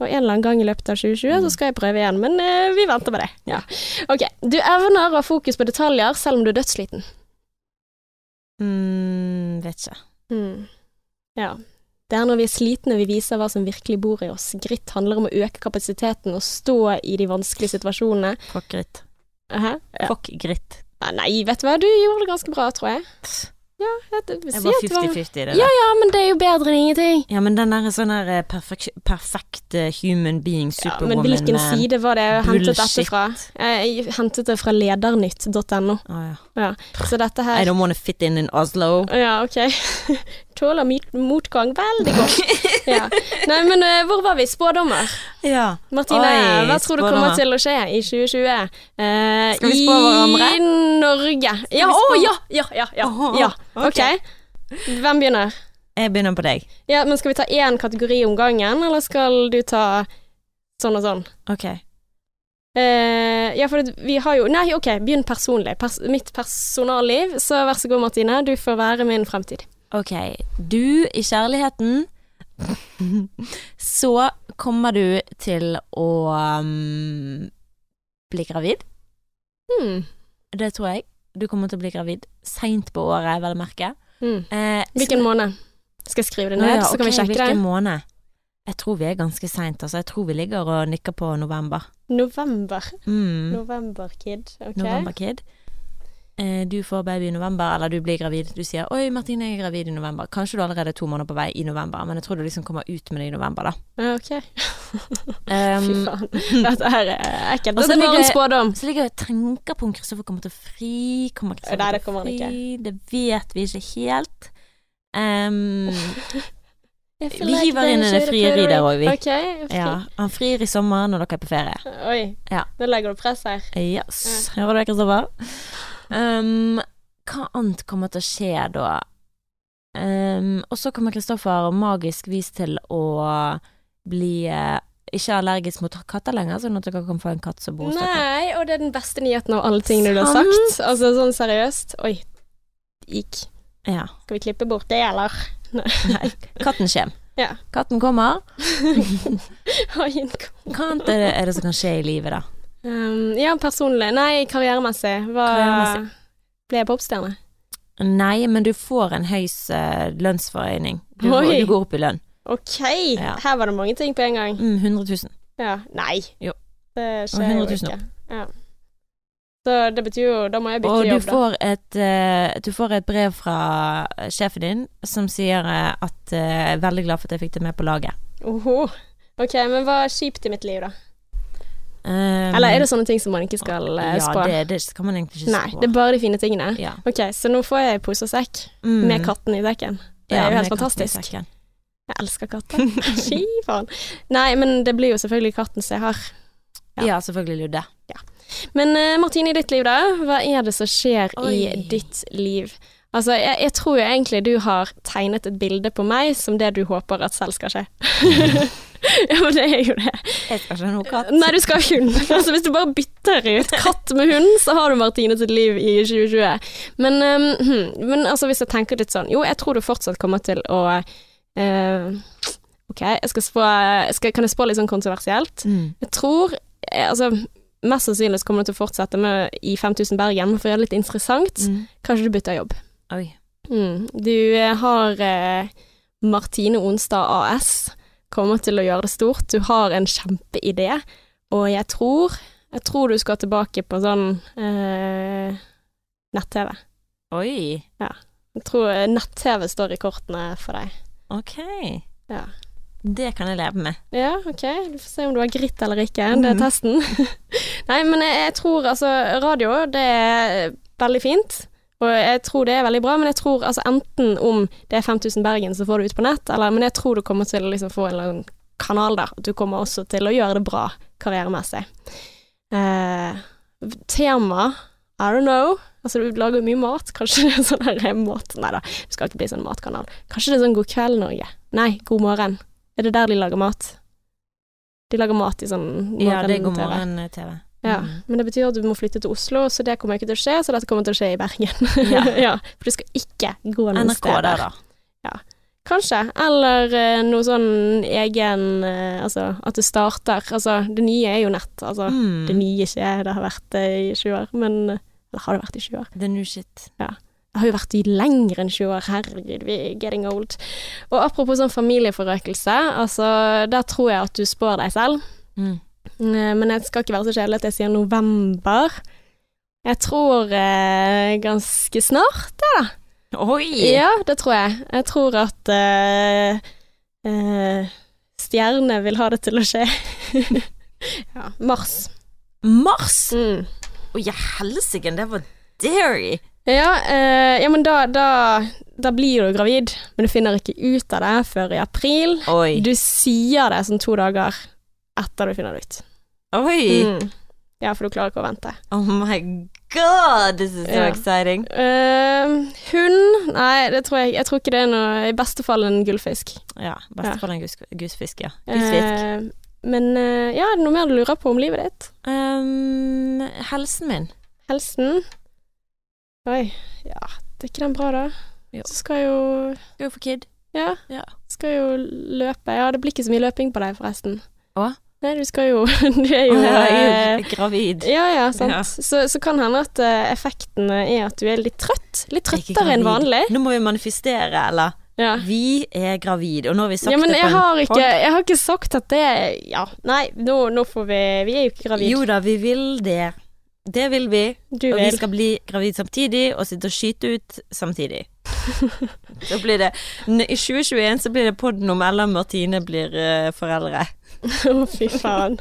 Speaker 2: Og en eller annen gang i løpet av 2020
Speaker 1: Mm.
Speaker 2: så skal jeg prøve igjen, men eh, vi venter med det. Ja. Ok, du evner å ha fokus på detaljer selv om du er dødssliten.
Speaker 1: Mm, vet ikke.
Speaker 2: Mm. Ja. Det er når vi er slitne vi viser hva som virkelig bor i oss. Gritt handler om å øke kapasiteten og stå i de vanskelige situasjonene.
Speaker 1: Fuck gritt.
Speaker 2: Hæ? Ja.
Speaker 1: Fuck gritt.
Speaker 2: Nei, vet du hva, du gjorde det ganske bra, tror jeg. Ja, jeg, jeg,
Speaker 1: var
Speaker 2: var-
Speaker 1: 50-50 i det
Speaker 2: Ja, ja, men det er jo bedre enn ingenting.
Speaker 1: Ja, men den der sånn der perfekt, perfekt eh, human being,
Speaker 2: Ja,
Speaker 1: superwoman
Speaker 2: men hvilken
Speaker 1: man.
Speaker 2: side var det jeg hentet dette fra? Jeg hentet det fra ledernytt.no.
Speaker 1: Ah, ja.
Speaker 2: Så dette her
Speaker 1: I
Speaker 2: her
Speaker 1: don't wanna fit in in Oslo.
Speaker 2: Ja, ok. Tåler motgang veldig godt. Ja. Nei, men eh, hvor var vi? Spådommer.
Speaker 1: Ja.
Speaker 2: Martine,
Speaker 1: Oi,
Speaker 2: hva tror du kommer til å skje i 2020? Eh,
Speaker 1: Skal vi spå hverandre?
Speaker 2: I Norge. Ja, å
Speaker 1: oh,
Speaker 2: ja, ja, ja. ja, ja.
Speaker 1: ok.
Speaker 2: Ok. Hvem begynner?
Speaker 1: Jeg begynner på deg.
Speaker 2: Ja, men Skal vi ta én kategori om gangen, eller skal du ta sånn og sånn?
Speaker 1: Ok.
Speaker 2: Eh, ja, for vi har jo Nei, ok, begynn personlig. Pers mitt personalliv. Så vær så god, Martine. Du får være min fremtid.
Speaker 1: Ok. Du i kjærligheten Så kommer du til å um, bli gravid.
Speaker 2: Hmm.
Speaker 1: Det tror jeg. Du kommer til å bli gravid seint på året, vel å merke.
Speaker 2: Hmm.
Speaker 1: Eh,
Speaker 2: Hvilken måned? Skal jeg skrive det ned,
Speaker 1: ja,
Speaker 2: så kan vi sjekke det?
Speaker 1: måned? Jeg tror vi er ganske seint, altså. Jeg tror vi ligger og nikker på november.
Speaker 2: November.
Speaker 1: Mm.
Speaker 2: November, kid. Ok.
Speaker 1: November Kid. Eh, du får baby i november, eller du blir gravid. Du sier 'oi, Martine, jeg er gravid i november'. Kanskje du allerede er to måneder på vei i november, men jeg tror du liksom kommer ut med det i november, da.
Speaker 2: Ok.
Speaker 1: Um,
Speaker 2: Fy faen. Dette her er ekkelt.
Speaker 1: Det
Speaker 2: Dette er bare en spådom.
Speaker 1: Så ligger jeg og tenker på om Kristoffer kommer til å fri. Kommer Kristoffer
Speaker 2: Nei, det kommer han
Speaker 1: ikke. Det vet vi ikke helt. Um, Vi
Speaker 2: like
Speaker 1: hiver inn en frieri der òg, vi.
Speaker 2: Okay, fri.
Speaker 1: ja, han frir i sommer når dere er på ferie.
Speaker 2: Oi,
Speaker 1: Ja.
Speaker 2: nå legger du press her.
Speaker 1: Yes. Hører du det, Kristoffer? Um, hva annet kommer til å skje da? Um, og så kommer Kristoffer magisk vis til å bli uh, ikke allergisk mot katter lenger, sånn at dere kan få en katt som bor hos dere.
Speaker 2: Nei, og det er den beste nyheten av alle tingene du har sagt. Altså sånn seriøst. Oi. Gikk.
Speaker 1: Ja.
Speaker 2: Skal vi klippe bort det, eller?
Speaker 1: Nei. Katten kommer.
Speaker 2: Ja.
Speaker 1: Katten kommer.
Speaker 2: Oi, en
Speaker 1: Hva annet er det, er det som kan skje i livet, da?
Speaker 2: Um, ja, personlig. Nei, karrieremessig. Hva
Speaker 1: Karrieremessig.
Speaker 2: Ble jeg popstjerne?
Speaker 1: Nei, men du får en høys uh, lønnsforøyning. Du, du går opp i lønn.
Speaker 2: Ok,
Speaker 1: Ja.
Speaker 2: her var det mange ting på en gang.
Speaker 1: Mm, 100 000.
Speaker 2: Ja. Nei.
Speaker 1: Jo.
Speaker 2: Det skjer jo ikke. Ja. Så det betyr jo Da må jeg bytte
Speaker 1: Og du
Speaker 2: jobb, da.
Speaker 1: får, et, eh, du får et brev fra eh, sjefen din som sier eh, at uh, veldig glad for at jeg fikk det med på laget.
Speaker 2: Oho. Ok, men hva er kjipt i mitt liv, da?
Speaker 1: Um,
Speaker 2: Eller er det sånne ting som man ikke skal uh,
Speaker 1: Ja,
Speaker 2: spå?
Speaker 1: det, det kan man egentlig ikke spå.
Speaker 2: Nei, det er bare de fine tingene.
Speaker 1: ja.
Speaker 2: Ok, så nå får jeg pose og sekk
Speaker 1: Mm.
Speaker 2: med katten i sekken. Det
Speaker 1: Ja,
Speaker 2: er jo helt fantastisk. Jeg elsker katter. Fy faen. Nei, men det blir jo selvfølgelig katten som jeg har. Ja.
Speaker 1: Ja, selvfølgelig Ludde.
Speaker 2: Men uh, Martine, i ditt liv, da? Hva er det som skjer i ditt liv? Altså, jeg, jeg tror jo egentlig du har tegnet et bilde på meg som det du håper at selv skal skje. ja, men det er jo det.
Speaker 1: Jeg skal ikke ha noe katt.
Speaker 2: Nei, du skal ha hund. Altså, hvis du bare bytter ut katt med hund, så har du Martine sitt liv i 2020. Men, um, men altså, hvis jeg tenker litt sånn Jo, jeg tror du fortsatt kommer til å uh, Ok, jeg skal spå skal, Kan jeg spå litt sånn kontroversielt?
Speaker 1: Mm.
Speaker 2: Jeg tror eh, Altså, mest sannsynlig kommer du til å fortsette med i 5000 Bergen, for å gjøre det litt interessant,
Speaker 1: Mm.
Speaker 2: kanskje du bytter jobb.
Speaker 1: Oi.
Speaker 2: Mm. Du eh, har eh, Martine Onstad AS kommer til å gjøre det stort. Du har en kjempeidé, og jeg tror Jeg tror du skal tilbake på sånn eh, nett-TV.
Speaker 1: Oi.
Speaker 2: Jeg tror eh, nett-TV står i kortene for deg.
Speaker 1: Ok.
Speaker 2: Ja.
Speaker 1: Det kan jeg leve med.
Speaker 2: Ja, ok. Du får se om du har gritt eller ikke. Det er
Speaker 1: Mhm.
Speaker 2: testen. Nei, men jeg, jeg tror altså Radio, det er veldig fint. Og jeg tror det er veldig bra, men jeg tror altså enten om det er 5000 Bergen, så får du ut på nett, eller Men jeg tror du kommer til å liksom få en eller annen kanal der. Du kommer også til å gjøre det bra karrieremessig. Eh, tema I don't know. Altså, du lager mye mat. Kanskje det er sånn her mat Nei da, du skal ikke bli sånn matkanal. Kanskje det er sånn God kveld, Norge. Nei, God morgen. Er det der de lager mat? De lager mat i sånn morgen-TV.
Speaker 1: Ja, det er God
Speaker 2: morgen-TV. Ja,
Speaker 1: Mm.
Speaker 2: men det betyr at du må flytte til Oslo, så det kommer ikke til å skje, så dette kommer til å skje i Bergen.
Speaker 1: Ja.
Speaker 2: ja, for du skal ikke gå noen
Speaker 1: NRK
Speaker 2: steder.
Speaker 1: der, da. Ja.
Speaker 2: Kanskje, eller uh, noe sånn egen uh, Altså, at det starter Altså, det nye er jo nett. Altså,
Speaker 1: Mm.
Speaker 2: det nye ikke det har vært det i 20 år, men Eller har det vært i 20 år?
Speaker 1: The new shit.
Speaker 2: Det har jo vært i lenger enn 20 år, herregud, vi er getting old. Og apropos sånn familieforøkelse, altså, der tror jeg at du spår deg selv.
Speaker 1: Mm.
Speaker 2: Eh, Men jeg skal ikke være så kjedelig at jeg sier november. Jeg tror eh, ganske snart, det da.
Speaker 1: Oi!
Speaker 2: Ja, det tror jeg. Jeg tror at eh, eh, stjernene vil ha det til å skje. ja, mars.
Speaker 1: Mars!
Speaker 2: Mm.
Speaker 1: Å ja, helsike, det var dairy!
Speaker 2: Ja, eh, ja, men da, da, da blir du gravid, men du finner ikke ut av det før i april.
Speaker 1: Oi.
Speaker 2: Du sier det sånn to dager etter du finner det ut.
Speaker 1: Oi!
Speaker 2: Mm. Ja, for du klarer ikke å vente.
Speaker 1: Oh my god, this is so
Speaker 2: Ja.
Speaker 1: exciting.
Speaker 2: Uh, hund? Nei, det tror jeg Jeg tror ikke det er noe I beste fall en gullfisk.
Speaker 1: Ja, i beste ja. fall en gusfisk, ja. Gusfisk.
Speaker 2: Uh, men uh, ja, er det noe mer du lurer på om livet ditt?
Speaker 1: Um, helsen min.
Speaker 2: Helsen? Oi, ja, det er ikke den bra, da?
Speaker 1: Jo.
Speaker 2: Så skal jo
Speaker 1: Skal jo få kid.
Speaker 2: Ja,
Speaker 1: Ja.
Speaker 2: skal jo løpe. Ja, det blir ikke så mye løping på deg, forresten.
Speaker 1: Å?
Speaker 2: Nei, du skal jo Du er jo
Speaker 1: Å, er
Speaker 2: eh,
Speaker 1: gravid.
Speaker 2: Ja, ja, sant.
Speaker 1: Ja.
Speaker 2: Så, så kan hende at eh, effekten er at du er litt trøtt. Litt
Speaker 1: er
Speaker 2: trøttere enn vanlig.
Speaker 1: Nå må vi manifestere, eller?
Speaker 2: Ja.
Speaker 1: Vi er gravid, og nå har vi sagt
Speaker 2: ja, men
Speaker 1: det på en
Speaker 2: har, ikke, jeg har ikke sagt at det Ja, nei, nå, nå får vi Vi er jo ikke gravid.
Speaker 1: Jo da, vi vil det. Det vil vi.
Speaker 2: du
Speaker 1: og vi skal bli gravid samtidig, og sitte og skyte ut samtidig. så blir det I 2021 så blir det podden om Ella Martine blir uh, foreldre.
Speaker 2: Å, fy faen.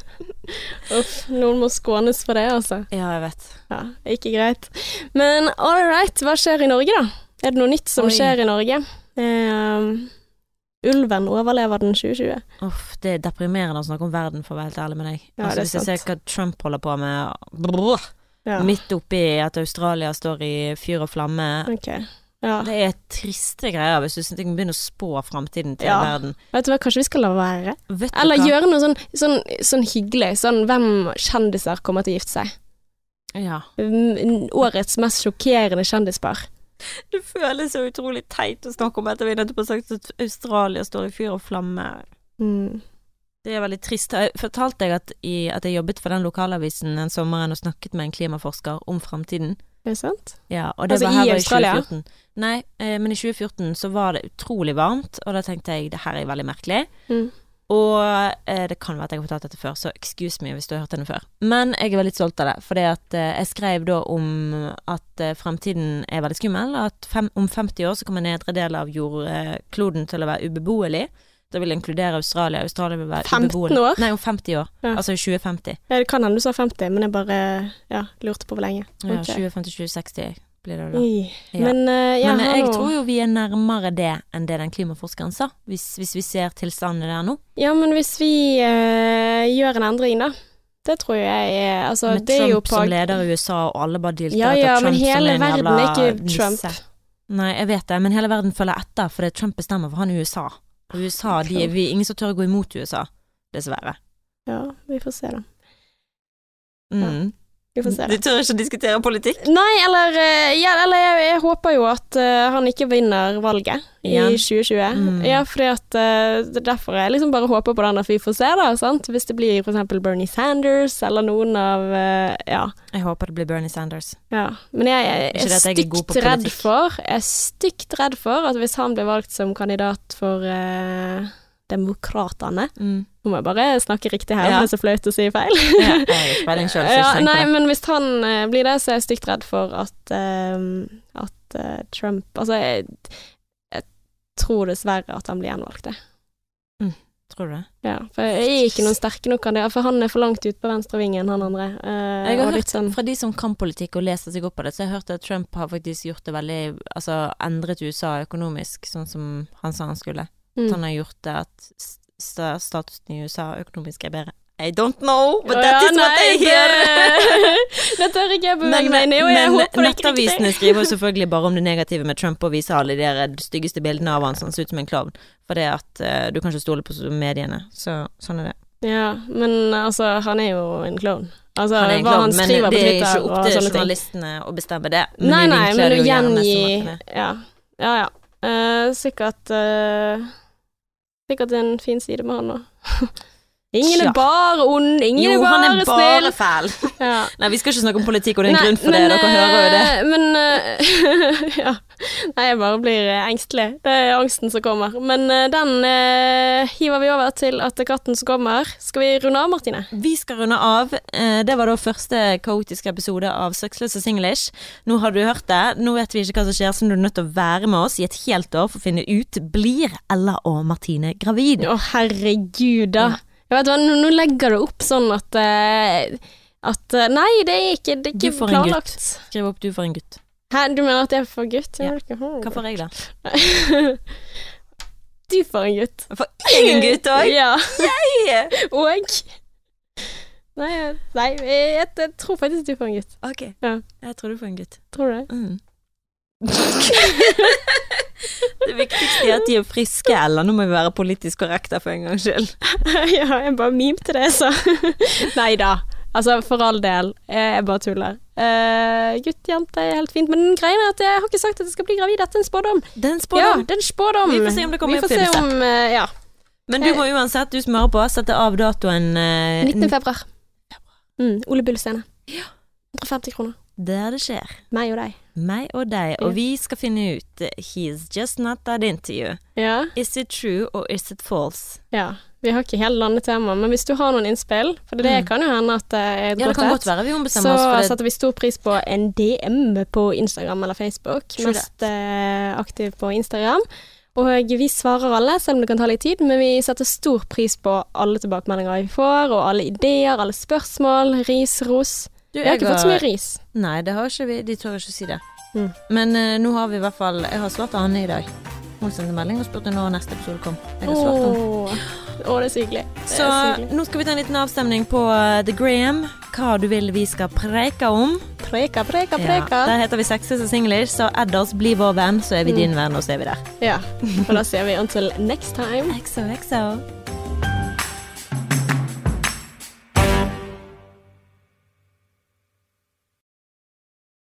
Speaker 2: Uff, noen må skånes for det, altså.
Speaker 1: Ja, jeg vet.
Speaker 2: Ja, ikke greit. Men all right, hva skjer i Norge, da? Er det noe nytt som
Speaker 1: Oi.
Speaker 2: skjer i Norge? Um, ulven overlever den 2020.
Speaker 1: Uff, det er deprimerende å snakke om verden, for å være helt ærlig med deg.
Speaker 2: Ja,
Speaker 1: altså, hvis jeg ser hva Trump holder på med brrr,
Speaker 2: Ja.
Speaker 1: Midt oppi at Australia står i fyr og flamme.
Speaker 2: Ok. Ja.
Speaker 1: Det er triste greier hvis du kan begynne å spå framtiden til
Speaker 2: Ja.
Speaker 1: verden.
Speaker 2: Vet du hva, kanskje vi skal la være? Eller
Speaker 1: hva?
Speaker 2: gjøre noe sånn, sånn, sånn hyggelig. Sånn hvem kjendiser kommer til å gifte seg?
Speaker 1: Ja.
Speaker 2: Årets mest sjokkerende kjendispar.
Speaker 1: Det føles så utrolig teit å snakke om etter vi nettopp har sagt at Australia står i fyr og flamme.
Speaker 2: Mm.
Speaker 1: Det er veldig trist. Jeg fortalte deg at, at jeg jobbet for den lokalavisen den sommeren og snakket med en klimaforsker om framtiden.
Speaker 2: Er det sant?
Speaker 1: Ja, og det
Speaker 2: Altså,
Speaker 1: var
Speaker 2: i
Speaker 1: her i
Speaker 2: Australia?
Speaker 1: 2014. Nei, eh, men i 2014 så var det utrolig varmt, og da tenkte jeg det her er veldig merkelig.
Speaker 2: Mm.
Speaker 1: Og eh, det kan være at jeg har fortalt dette før, så excuse me hvis du har hørt denne før. Men jeg er veldig stolt av det, fordi at eh, jeg skrev da om at eh, fremtiden er veldig skummel, at fem, om 50 år så kommer nedre del av jordkloden til å være ubeboelig. Det vil inkludere Australia. Australia vil være
Speaker 2: 15
Speaker 1: ubeboelig.
Speaker 2: år?
Speaker 1: Nei, om 50 år.
Speaker 2: Ja.
Speaker 1: Altså i 2050.
Speaker 2: Ja, Det kan hende du sa 50, men jeg bare ja, lurte på hvor lenge.
Speaker 1: Ja, 2050-2060 blir det da. Ja.
Speaker 2: Men uh, jeg
Speaker 1: Men jeg
Speaker 2: nå-
Speaker 1: tror jo vi er nærmere det enn det den klimaforskeren sa, hvis, hvis vi ser tilstandene der nå.
Speaker 2: Ja, men hvis vi uh, gjør en endring, da. Det tror jeg er Altså,
Speaker 1: Med
Speaker 2: Trump er på
Speaker 1: som leder i USA, og alle bare dilter
Speaker 2: Ja,
Speaker 1: etter Trump som en jævla
Speaker 2: Trump.
Speaker 1: nisse. Nei, jeg vet det, men hele verden følger etter fordi Trump bestemmer for han i USA. Og USA, de er vi, ingen som tør å gå imot USA, dessverre.
Speaker 2: Ja, vi får se, da.
Speaker 1: Mm.
Speaker 2: Vi får se,
Speaker 1: Du tør ikke diskutere politikk?
Speaker 2: Nei, eller, eh, ja, eller jeg, jeg håper jo at uh, han ikke vinner valget
Speaker 1: Igjen.
Speaker 2: i 2020.
Speaker 1: Mm.
Speaker 2: Ja, fordi at uh, er derfor jeg liksom bare håper på den at vi får se, da. Sant? Hvis det blir eksempel Bernie Sanders eller noen av uh, Ja.
Speaker 1: Jeg håper det blir Bernie Sanders.
Speaker 2: ja. Men jeg, jeg, er
Speaker 1: jeg er
Speaker 2: stygt
Speaker 1: på
Speaker 2: redd for Jeg er stygt redd for at hvis han blir valgt som kandidat for eh, Demokratene
Speaker 1: Mm.
Speaker 2: Nå må jeg bare snakke riktig her,
Speaker 1: Ja.
Speaker 2: det er så flaut å si feil.
Speaker 1: Ja, jeg så
Speaker 2: Ja, nei, men hvis han uh, blir det, så er jeg stygt redd for at, uh, at uh, Trump Altså, jeg, jeg tror dessverre at han blir gjenvalgt, jeg.
Speaker 1: Tror du det?
Speaker 2: Ja, for jeg er ikke noen sterke nok av det. for han er for langt ute på venstrevingen, han andre. Eh,
Speaker 1: Jeg har hørt
Speaker 2: sånn
Speaker 1: fra de som kan politikk og leser seg opp på det, så jeg har hørt at Trump har faktisk gjort det veldig Altså endret USA økonomisk, sånn som han sa han skulle.
Speaker 2: Mm.
Speaker 1: han har gjort det at sta statusen i USA økonomisk er bedre. I don't know, but
Speaker 2: oh,
Speaker 1: that
Speaker 2: ja,
Speaker 1: is what I hear.
Speaker 2: Det, tør ikke jeg bevege meg i, og jeg
Speaker 1: men
Speaker 2: håper det ikke
Speaker 1: nettavisene skriver selvfølgelig bare om det negative med Trump og viser alle de der styggeste bildene av han som ser ut som en klovn. For det at uh, du kan ikke stole på mediene. Så sånn er det.
Speaker 2: Ja, men altså, han er jo en klovn. Altså,
Speaker 1: Han er en
Speaker 2: hva
Speaker 1: klovn,
Speaker 2: han
Speaker 1: men
Speaker 2: skriver på
Speaker 1: det er ikke opp til journalistene å bestemme det.
Speaker 2: Nei, nei, men å
Speaker 1: som
Speaker 2: gjengi Ja, ja. ja. Eh, sikkert eh, Sikkert en fin side med han òg. Ingen er bare ond, ingen
Speaker 1: Jo,
Speaker 2: er bare,
Speaker 1: han er bare
Speaker 2: snill.
Speaker 1: fæl.
Speaker 2: Ja.
Speaker 1: Nei, vi skal ikke snakke om politikk, og det er en
Speaker 2: Nei,
Speaker 1: grunn for det.
Speaker 2: men,
Speaker 1: Dere hører jo det.
Speaker 2: eh, Men eh, Ja. Nei, jeg bare blir eh, engstelig. Det er angsten som kommer. Men den eh, hiver vi over til at det er katten som kommer. Skal vi runde av, Martine?
Speaker 1: Vi skal runde av. Det var da første kaotiske episode av Søksløs og Singlish. Nå har du hørt det. Nå vet vi ikke hva som skjer, så du er nødt til å være med oss i et helt år for å finne ut blir Ella og Martine gravid.
Speaker 2: Å, herregud, da. Jeg vet hva, nå, legger du opp sånn at eh, At eh, Nei, det er ikke, det er
Speaker 1: Du
Speaker 2: ikke
Speaker 1: får en gutt.
Speaker 2: planlagt.
Speaker 1: Skriv opp du får en gutt.
Speaker 2: Hæ, du mener at jeg får gutt?
Speaker 1: Ja. Hva får jeg, da?
Speaker 2: Du får en gutt.
Speaker 1: Jeg får jeg en gutt òg?
Speaker 2: Ja. Og Nei, nei jeg, jeg tror faktisk du får en gutt.
Speaker 1: Ok.
Speaker 2: Ja.
Speaker 1: Jeg tror du får en gutt.
Speaker 2: Tror du det?
Speaker 1: Mm. det viktigste er at de er friske, eller Nå må vi være politisk korrekte for en gangs skyld.
Speaker 2: ja, jeg bare mimte det, så. Nei da. Altså, for all del. Jeg bare tuller. Uh, gutt, jente er helt fint. Men greia er at jeg har ikke sagt at jeg skal bli gravid. Dette er en spådom.
Speaker 1: Det er en
Speaker 2: Ja,
Speaker 1: spådom.
Speaker 2: det er en spådom.
Speaker 1: Vi får se om det kommer i
Speaker 2: Vi får
Speaker 1: oppfyllelse.
Speaker 2: om, eh, ja.
Speaker 1: Men du må uansett, du som hører på, sette av datoen uh,
Speaker 2: 19. februar. Mm, Ole Bull scene. 150 kroner.
Speaker 1: Der det skjer.
Speaker 2: Meg og deg.
Speaker 1: Meg og deg, og vi skal finne ut eh, He's just not that into you.
Speaker 2: Ja.
Speaker 1: Is it true or is it false?
Speaker 2: ja. Vi har ikke helt landet tema, men hvis du har noen innspill, for det
Speaker 1: Mm.
Speaker 2: kan jo hende at det er et
Speaker 1: Ja,
Speaker 2: godt
Speaker 1: kan
Speaker 2: et,
Speaker 1: være
Speaker 2: så
Speaker 1: oss det.
Speaker 2: setter vi stor pris på en DM på Instagram eller Facebook.
Speaker 1: True
Speaker 2: Mest eh, aktiv på Instagram. Og vi svarer alle, selv om det kan ta litt tid, men vi setter stor pris på alle tilbakemeldinger vi får, og alle ideer, alle spørsmål, ris, ros.
Speaker 1: Du,
Speaker 2: Vi har ikke fått så mye ris.
Speaker 1: Nei, det har ikke vi. De tør ikke å si det.
Speaker 2: Mm.
Speaker 1: Men uh, nå har vi i hvert fall Jeg har svart Anne i dag. Hun sendte melding og spurte når neste episode kom. Jeg har svart henne.
Speaker 2: Åh, det er så hyggelig.
Speaker 1: Så
Speaker 2: så
Speaker 1: nå skal vi ta en liten avstemning på uh, The Graham. Hva du vil vi skal preke om.
Speaker 2: Preka, preka,
Speaker 1: Ja, der heter vi Sexes og Singlish, så add oss, bli vår venn, så er vi
Speaker 2: Mm.
Speaker 1: din venn, og så er vi der.
Speaker 2: Ja, og da ser vi until next time.
Speaker 1: XOXO.